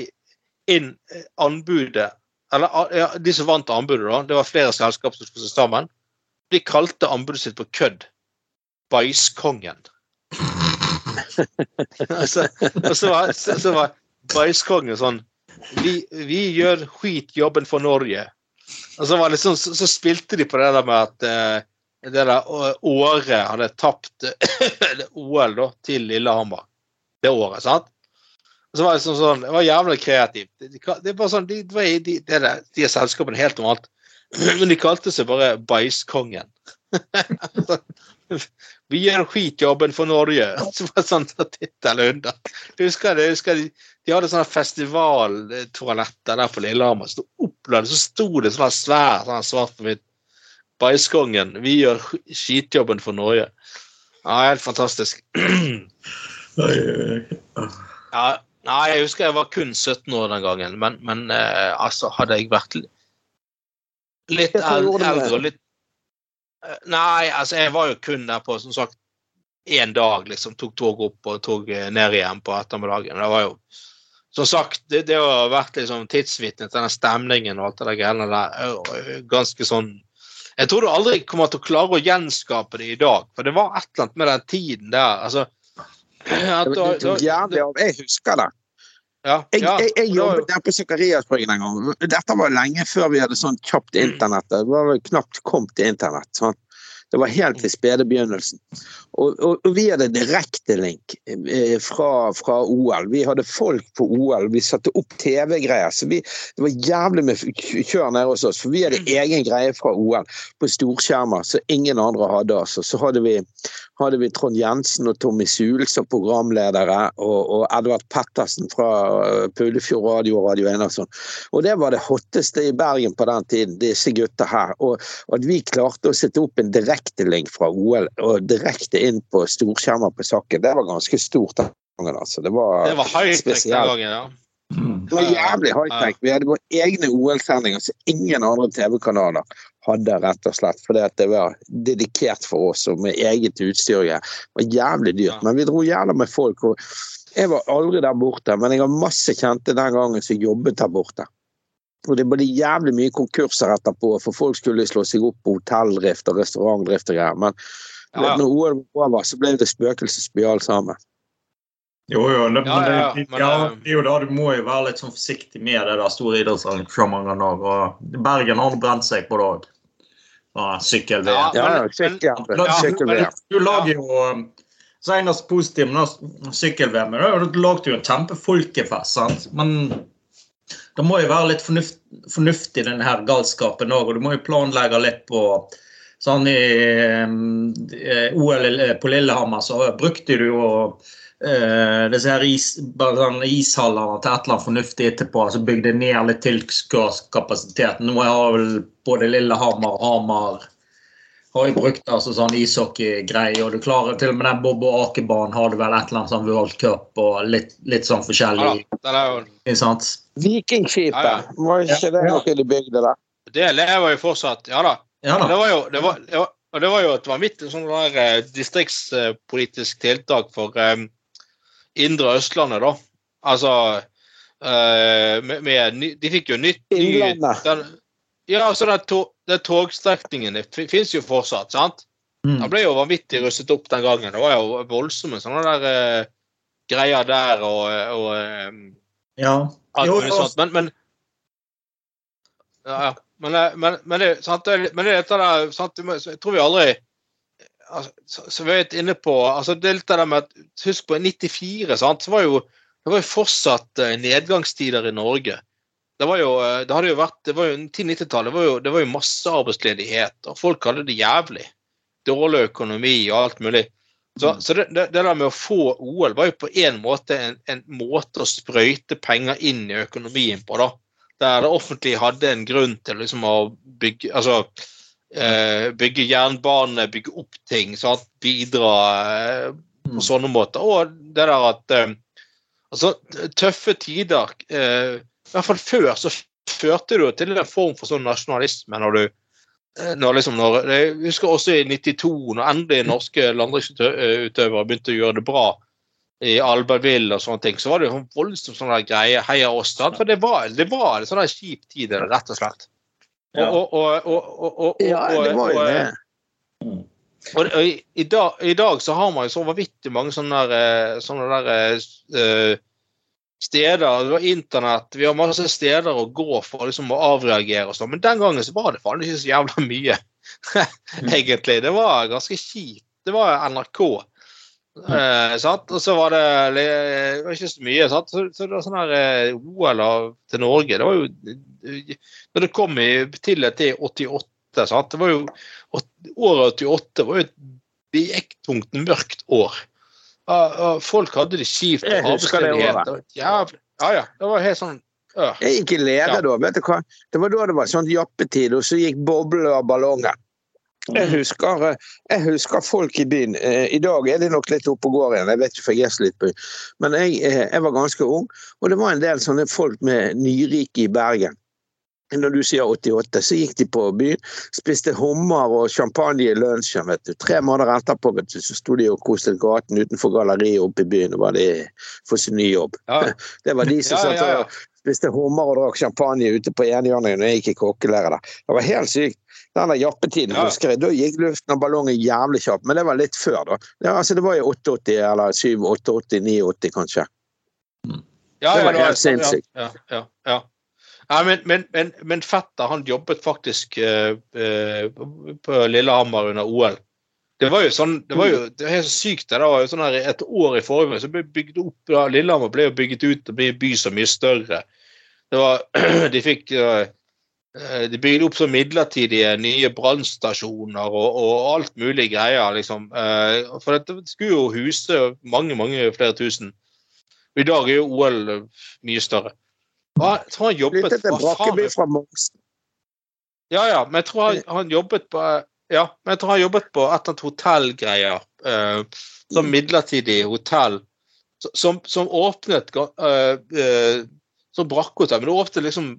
inn eh, anbudet, eller ah, ja, de som vant anbudet, da, det var flere selskap som skulle stå sammen, de kalte anbudet sitt på kødd Bæsjkongen. og så, og så var, så, så var Bæsjkongen sånn vi, vi gjør skitjobben for Norge. Og så, var det sånn, så, så spilte de på det der med at eh, det der året hadde tapt eh, OL da, til Lillehammer det året. sant? Og så var det sånn, sånn, det var jævlig kreativt. De, de, det er bare sånn, de, det var, de, det der, de er selskapene helt normalt. Men de kalte seg bare Bæsjkongen. Vi gjør skitjobben for Norge. Så var det sånn tittel under. Jeg husker, det, husker de, de hadde sånne festivaltoaletter der på Lillehammer. Så oppladet, så sto det sånn svær sånn svart på hvitt. Bæsjkongen. Vi gjør skitjobben for Norge. Ja, helt fantastisk. Ja, nei, jeg husker jeg var kun 17 år den gangen, men, men eh, altså, hadde jeg vært litt eldre og litt Eh, Nei, altså, jeg var jo kun der på, som sagt, én dag, liksom. Tok tog opp og tog eh, ned igjen på ettermiddagen. Det var jo som sagt, det, det å ha vært liksom tidsvitne til den stemningen og alt det der greiene der, er eh, ganske sånn Jeg tror du aldri kommer til å klare å gjenskape det i dag, for det var et eller annet med den tiden der. altså at Det var- jævlig. Jeg husker det. Ja, Jeg, ja, jeg, jeg jobbet der på Zakariasbryggen en gang. Dette var lenge før vi hadde sånn kjapt internett. Det var vel knapt kommet til internett. Sånn. Det var helt i spede begynnelsen. Og, og, og vi hadde direktelink eh, fra, fra OL. Vi hadde folk på OL. Vi satte opp TV-greier. Så vi, det var jævlig med kjør nede hos oss. For vi hadde egen greie fra OL på storskjermer som ingen andre hadde. Altså. Så hadde vi, hadde vi Trond Jensen og Tommy Suhl som programledere, og, og Edvard Pettersen fra eh, Pullefjord Radio og Radio Einarsson. Og det var det hotteste i Bergen på den tiden, disse gutta her. Og, at vi klarte å sette opp en direktelink fra OL og direkte inn på storskjermer på Sakken, det var ganske stort altså. Det var, Det var high-tech den gangen, ja. Det var jævlig high-tech. Vi hadde våre egne OL-sendinger så ingen andre TV-kanaler hadde, rett og slett. Fordi at det var dedikert for oss og med eget utstyr. Det var jævlig dyrt. Men vi dro gjerne med folk. og Jeg var aldri der borte, men jeg har masse kjente den gangen som jobbet der borte. Og det ble jævlig mye konkurser etterpå, for folk skulle slå seg opp på hotelldrift og restaurantdrift og greier. Men Ja, ja. når OL var over, så ble det spøkelsesby alt sammen. Jo, jo, det, Ja, det, ja, ja, men, ja, eh, det er jo da du må jo være litt sånn forsiktig med det der store idrettsarrangementet. Og Bergen har brent seg på det òg. Sykkel-VM. Ja, Ja, men- ja, sykkel-VM. Du lager jo Senest Så eneste positive med sykkel-VM du lagde jo en kjempefolkefest, sant? Men det må jo være litt fornuft, fornuftig, denne her galskapen òg. Og du må jo planlegge litt på Sånn i um, eh, OL på Lillehammer så brukte du jo eh, disse her is, sånn ishallene til et eller annet fornuftig etterpå. Så bygde ned litt tilskuerskapasitet. Nå har vel både Lillehammer og Hamar har jo brukt altså sånn ishockeygreie, og du klarer til og med den Bob og Akebanen har du vel et eller annet sånn World Cup og litt, litt sånn forskjellig. Ja, den er jo, ikke sant? Vikingskipet, Ja, ja. var ikke det noe de bygde der? det lever jo fortsatt. Ja da. Ja Det var jo, det var, det var, og det var jo et vanvittig sånn der, eh, distriktspolitisk tiltak for eh, indre Østlandet, da. Altså uh, med, med, ny- De fikk jo nytt ny, Innlandet. den, Ja, altså den, to, den togstrekningen det fins jo fortsatt, sant? Den Mm. ble jo vanvittig rustet opp den gangen. Det var jo voldsomme sånne der uh, greier der og, og um, Ja. alt Jo, sånt. Men, men ja, ja. Men, men, men, det, sant, det, men det er dette der sant, Jeg tror vi aldri altså, så, så vi litt inne på altså det er litt det med at Husk på 94, sant, så var jo det var jo fortsatt eh, nedgangstider i Norge. Det var jo, eh, det hadde jo vært, det var jo til 90-tallet var jo, det var jo massearbeidsledighet, og folk hadde det jævlig. Dårlig økonomi og alt mulig. Så, så det, det, der med å få OL var jo på en måte en, en måte å sprøyte penger inn i økonomien på, da. Der det offentlige hadde en grunn til liksom å bygge altså, bygge jernbane, bygge opp ting, sant? bidra eh, på Mm. sånne måter. Og det der at eh, altså, tøffe tider eh, I hvert fall før så førte det jo til en form for sånn nasjonalisme når du eh, når liksom når, Jeg husker også i 92, når endelig norske landbruksutøvere begynte å gjøre det bra i Albertville og sånne ting, så var det jo en voldsom sånn greie. Heia oss. sant? For det var, det var en sånn kjip tid, rett og slett. Ja. Og, det var jo det. Mm. i, dag, I dag så har man jo så vanvittig mange sånne der, eh, sånne der uh, steder. Det var internett, vi har masse steder å gå for liksom, å avreagere og sånn. Men den gangen så var det faen ikke så jævla mye, egentlig. Det var ganske kjipt. Det var NRK. Eh, sant? Og så var det, det var ikke så mye. Sant? Så, så det var sånn her OL til Norge Det var jo Når det kom i, til til 88 sant? Det var jo, Året 88 var jo et bjekktungt mørkt år. Folk hadde det kjipt. Jeg husker det året. Ja, ja. Det var helt sånn øh. Jeg gikk i leder Ja. da. vet du hva? Det var da det var sånn jappetid, og så gikk bobler og ballonger. Jeg husker, eh, jeg husker folk i byen. Eh, I dag er de nok litt oppe og går igjen, jeg vet ikke for jeg er så litt på. Men jeg, eh, jeg var ganske ung, og det var en del sånne folk med nyrike i Bergen. Når du sier 88, så gikk de på byen, spiste hummer og champagne i lunsjen. vet du. Tre måneder etterpå vet du, så sto de og koste gaten utenfor galleriet oppe i byen og var de for sin ny jobb. Ja. Det var de som Ja, satt ja, ja. og spiste hummer og drakk champagne ute på enhjørningen når jeg gikk i kokkelære der. Det var helt sykt. Den der jappetiden, Ja. husker jeg, da gikk luften av ballongen jævlig kjapt. Men det var litt før, da. Ja, altså, det var i 88 eller 7, 88, 89 kanskje. Ja, Det var helt ja, sinnssykt. Ja, ja, ja men, men, men, men fetter han jobbet faktisk uh, uh, på Lillehammer under OL. Det var jo sånn, det var jo det var helt sykt. Det var jo sånn her Et år i forrige så ble bygd opp ja, Lillehammer ble jo bygget ut og ble en by så mye større. Det var, De fikk uh, De bygde opp så midlertidige nye brannstasjoner og, og alt mulig greier. liksom. For dette skulle jo huse mange, mange flere tusen. I dag er jo OL mye større. Og jeg tror han jobbet Brakkeby fra. Ja, ja, men jeg tror han, han jobbet på Ja, men jeg tror han jobbet på et eller annet hotellgreier. Eh, som midlertidig hotell. Som, som åpnet eh, eh, Som brakkhotell. Men det åpnet liksom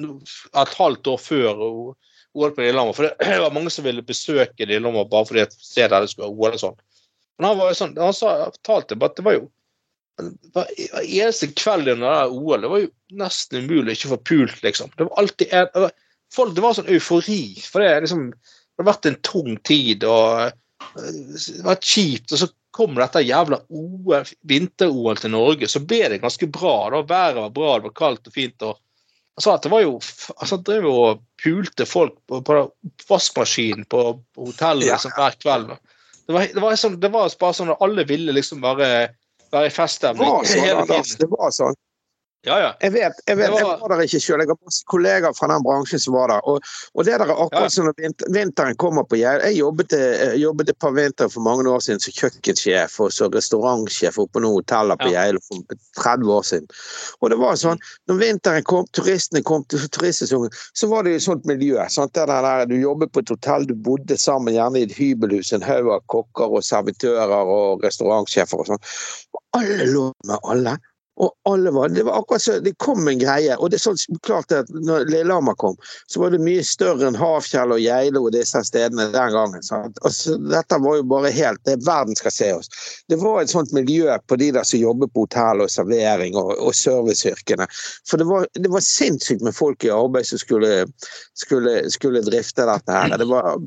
et halvt år før OL på Lillehammer. For det var mange som ville besøke Lillehammer bare fordi at sted der det skulle være OL og sånn. Men han var jo sånn, han sa, fortalte at det var jo hver eneste kveld under OL, det var jo nesten umulig å ikke få pult, liksom. Det var alltid en, det var, folk, det var sånn eufori. For det, liksom, det har vært en tung tid, og det det var kjipt. Og så kom dette jævla OL, vinter-OL til Norge, så ble det ganske bra. da, Været var bra, det var kaldt og fint. og han sa at det var jo altså, Han drev og pulte folk på, på oppvaskmaskinen på, på hotellet Ja. liksom, hver kveld. Det var, det, var sånn, det var bare sånn at alle ville liksom være Det feststemning var sånn. Det var sånn. Ja, ja. Jeg vet, jeg vet, jeg var- der ikke sjøl. Jeg har masse kollegaer fra den bransjen som var der. Og, og det der er akkurat Ja. som når vinteren kommer på Geilo. Jeg jobbet, eh, jobbet et par vintre for mange år siden som kjøkkensjef og så restaurantsjef oppe på noen hoteller på Ja. For 30 år siden. Og det var sånn, når vinteren kom, turistene kom til turistsesongen, så var det jo et sånt miljø. Sant? Det der, du jobbet på et hotell, du bodde sammen, gjerne i et hybelhus, en haug av kokker og servitører og restaurantsjefer og sånn. Og alle lå med alle. Og alle var, Det var akkurat så, det kom en greie. og det er sånn klart at når Lillehammer kom, så var det mye større enn Havfjell og Geilo og disse stedene den gangen. Sant? Og så, dette var jo bare helt det Verden skal se oss. Det var et sånt miljø på de der som jobber på hotell og servering og, og serviceyrkene. For det var, det var sinnssykt med folk i arbeid som skulle, skulle, skulle drifte dette her. Det var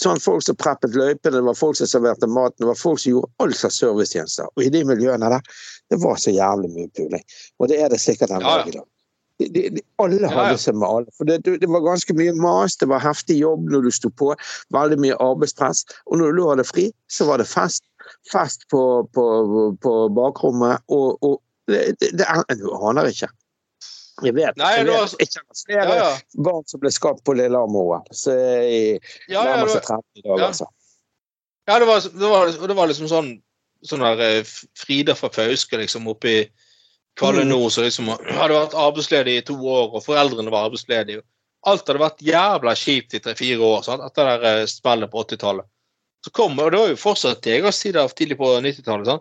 sånn folk som preppet løypene, det var folk som serverte maten, det var folk som gjorde all slags servicetjenester. Og i de miljøene der, det var så jævlig mye puling. Og det er det sikkert en dag i dag. De, de, de, alle hadde seg med alle. For det, det var ganske mye mas, det var heftig jobb når du sto på, veldig mye arbeidspress. Og når du lå hadde fri, så var det fest. Fest på, på, på bakrommet, og, og det, det, det Du aner ikke. Jeg vet, Nei, jeg, det var- vet, jeg kjenner flere Ja, ja. barn som ble skapt på Lillehammer-OL. Så jeg ja, nærmer seg var, 30 dager, Ja. altså. ja det, var, det, var, det var liksom sånn sånn der eh, Frida fra Fauske liksom oppe i Kvalle Mm. Nord som liksom hadde vært arbeidsledig i to år, og foreldrene var arbeidsledige. Alt hadde vært jævla kjipt i tre-fire år sant? etter det der eh, spillet på 80-tallet. Så kom, og Det var jo fortsatt jegersider tidlig på 90-tallet.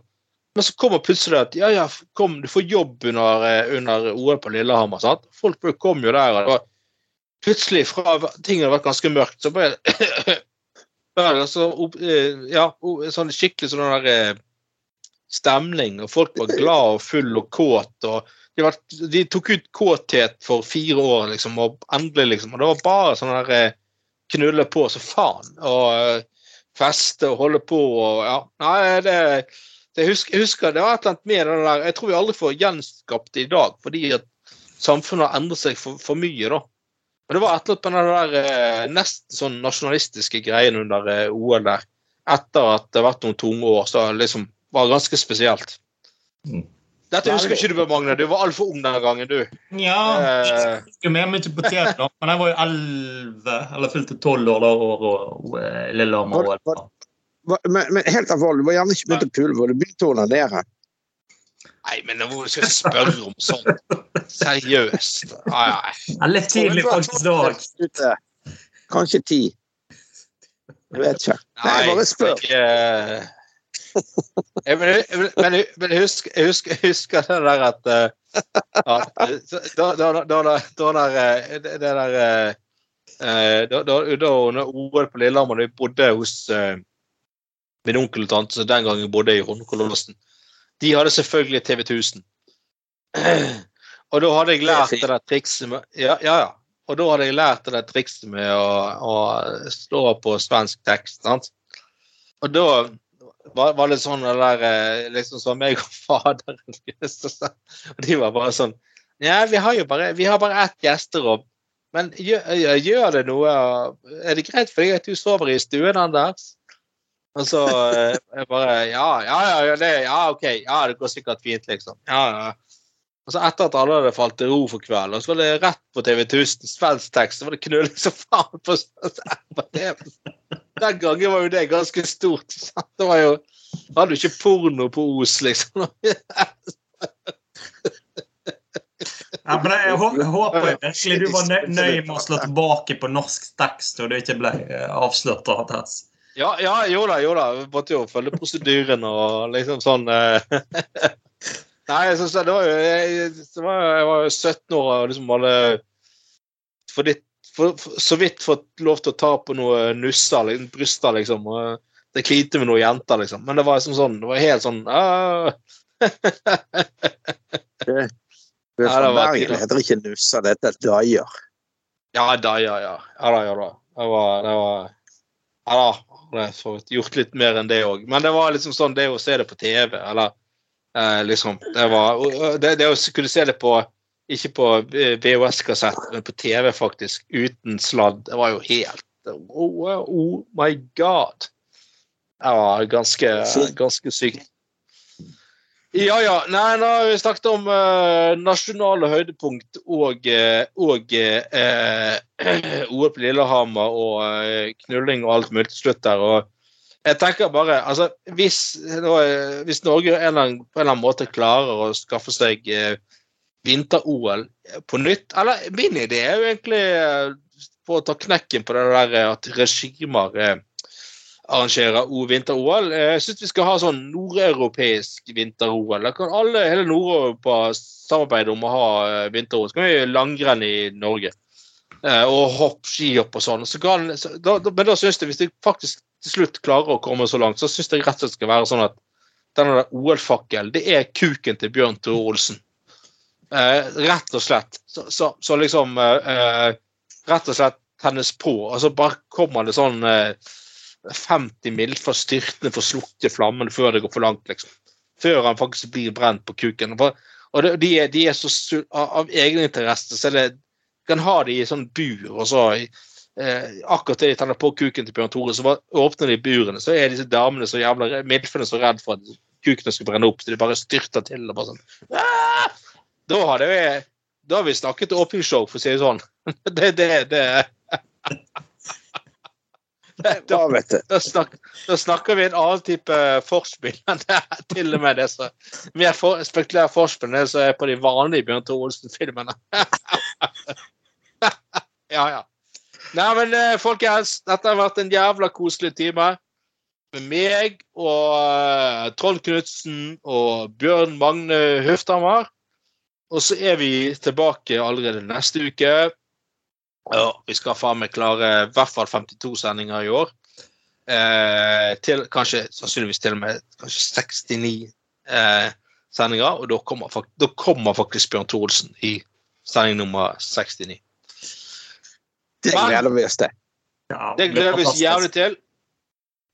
Men så kommer plutselig at ja, ja, kom, du får jobb under, eh, under OL på Lillehammer. sant? Folk kom jo der. og det var Plutselig, fra ting hadde vært ganske mørkt, så bare altså, eh, ja, sånn skikkelig sånn der eh, stemning, og folk var glad og full og kåt. og De, var, de tok ut kåthet for fire år, liksom, og endelig, liksom. Og det var bare sånn der knulle på så faen. Og feste og holde på og ja. Nei, det, det jeg, husker, jeg husker det var et eller annet med den der Jeg tror vi aldri får gjenskapt det i dag, fordi at samfunnet har endret seg for, for mye, da. Men det var et eller annet med den der eh, nesten sånn nasjonalistiske greien under eh, OL der. Etter at det har vært noen tunge år, så liksom var ganske spesielt. Mm. Dette husker ikke du, Magne. Du var altfor ung den gangen, du. Ja, Eh. jeg husker mer mye på TV, da. Men jeg var jo elleve, eller fylte tolv år da, og, og, og eh, Men, men helt alvorlig, var gjerne ikke begynte å pule, hvor du begynte å onanere? Nei, men nå skal jeg spørre om sånt. Seriøst. Nei, nei. Litt tidlig faktisk da Kanskje ti. Jeg vet ikke. Nei, jeg bare spør. Jeg, men, jeg, men, men jeg, husker, det der at eh, da, eh, det der eh, eh, Da da, under OL på Lillehammer, da vi bodde hos eh, min onkel og tante, som den gangen bodde i Holmenkollåsen, de hadde selvfølgelig TV 1000. Og da hadde jeg lært det der trikset med Ja, ja. ja. Og da hadde jeg lært det der trikset med å, å stå på svensk tekst. sant? Og da var, var det sånn det der eh, liksom som meg og faderen Og de var bare sånn Ja, vi har jo bare, vi har bare ett gjesterom. Men gjør, gjør det noe Er det greit for deg at du sover i stuen, Anders? Og så eh, jeg bare Ja, ja, ja, det, ja, OK. Ja, det går sikkert fint, liksom. Ja, ja. Og så etter at alle hadde falt til ro for kvelden, så var det rett på TV 1000, svensk tekst, så var det knulling som faen på, på TV. Den gangen var jo det ganske stort. sant? Det var jo Hadde jo ikke porno på Os, liksom. Ja, men jeg, jeg håper virkelig du var nø- nøye med å slå tilbake på norsk tekst, og du ikke ble eh, avslørt av Tess. Ja, ja, jo da, jo da. Vi måtte jo følge prosedyren og liksom sånn eh. Nei, jeg synes det var jo jeg, var, jeg var jo 17 år og liksom hadde for ditt, for, for, så vidt fått lov til å ta på noe nusser, liksom, bryster, liksom. Og det klinte med noen jenter, liksom. Men det var liksom sånn, det var helt sånn det, Du er fra det Bergen, det heter ikke nusser, det heter daier. Ja da, ja, ja. Ja da, ja da. Det var, det var Ja da. Har gjort litt mer enn det òg. Men det var liksom sånn det å se det på TV, eller eh, liksom Det var det, det å kunne se det på Ikke på VHS-kassett, men på TV, faktisk. Uten sladd. Det var jo helt Oh, oh my god. Det var ganske, ganske sykt. Ja, ja. Nei, nå har vi snakket om uh, nasjonale høydepunkt og, eh, og uh, OL på Lillehammer og uh, knulling og alt mulig til slutt der. Og jeg tenker bare altså, hvis, nå, hvis Norge en eller annen, på en eller annen måte klarer å skaffe seg vinter-OL på nytt Eller min idé er jo egentlig på å ta knekken på det der at regimer arrangerer O- vinter-OL. Eh, Jeg syns vi skal ha sånn nordeuropeisk vinter-OL. Da kan alle, hele Nord-Europa samarbeide om å ha eh, vinter-OL. Så kan vi langrenn i Norge. Eh, Og hopp, skihopp og sånn. Så kan, så, da, men da syns jeg, hvis de faktisk til slutt klarer å komme så langt, så syns jeg rett og slett skal være sånn at denne OL-fakkelen, det er kuken til Bjørn Tore Olsen. Eh, rett og slett. Så, så, så liksom eh, Rett og slett tennes på, og så bare kommer det sånn eh, 50 mil for styrtende for å slukke flammen før det går for langt, liksom. Før han faktisk blir brent på kuken. Og de, er, de er så av, egeninteresse, så er det kan ha de i sånn bur, og så eh, akkurat det de tenner på kuken til Bjørn Tore, så bare åpner de burene, så er disse damene så jævla re- så redd for at kukene skal brenne opp, så de bare styrter til og bare sånn Aah! Da hadde vi da har vi snakket åpningsshow, for å si det sånn. Det, det, det, Da, vet du. da, snak, da snakker vi en annen type forspill enn det er til og med det som mer for, spekulære forspill enn det som er på de vanlige Bjørn Tore Olsen-filmene. ja, ja. Nei, men eh, folkens, dette har vært en jævla koselig time. Med meg og eh, Trond Knutsen og Bjørn Magne Høfthammer. Og så er vi tilbake allerede neste uke. Ja, vi skal faen meg klare i hvert fall 52 sendinger i år. Eh, til, kanskje sannsynligvis til og med kanskje 69 eh, sendinger, og da kommer, da kommer faktisk Bjørn Thorolsen i sending nummer 69. Det gleder vi oss til. Ja, Det det gleder vi oss jævlig til.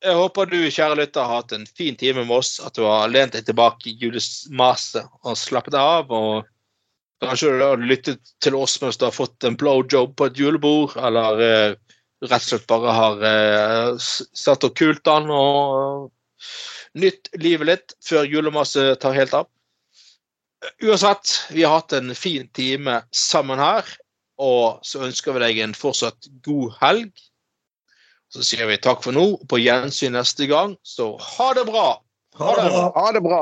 Jeg håper du, kjære lytter, har hatt en fin time med oss. At du har lent deg tilbake i julemaset og slappet av. og Kanskje du har lyttet til oss mens du har fått en blowjob på et julebord, eller eh, rett og slett bare har eh, s- satt og kult an og nytt livet litt før julemasse tar helt av. Uansett, vi har hatt en fin time sammen her, og så ønsker vi deg en fortsatt god helg. Så sier vi takk for nå, og på gjensyn neste gang. Så ha det bra! Ha det bra. Ha det bra.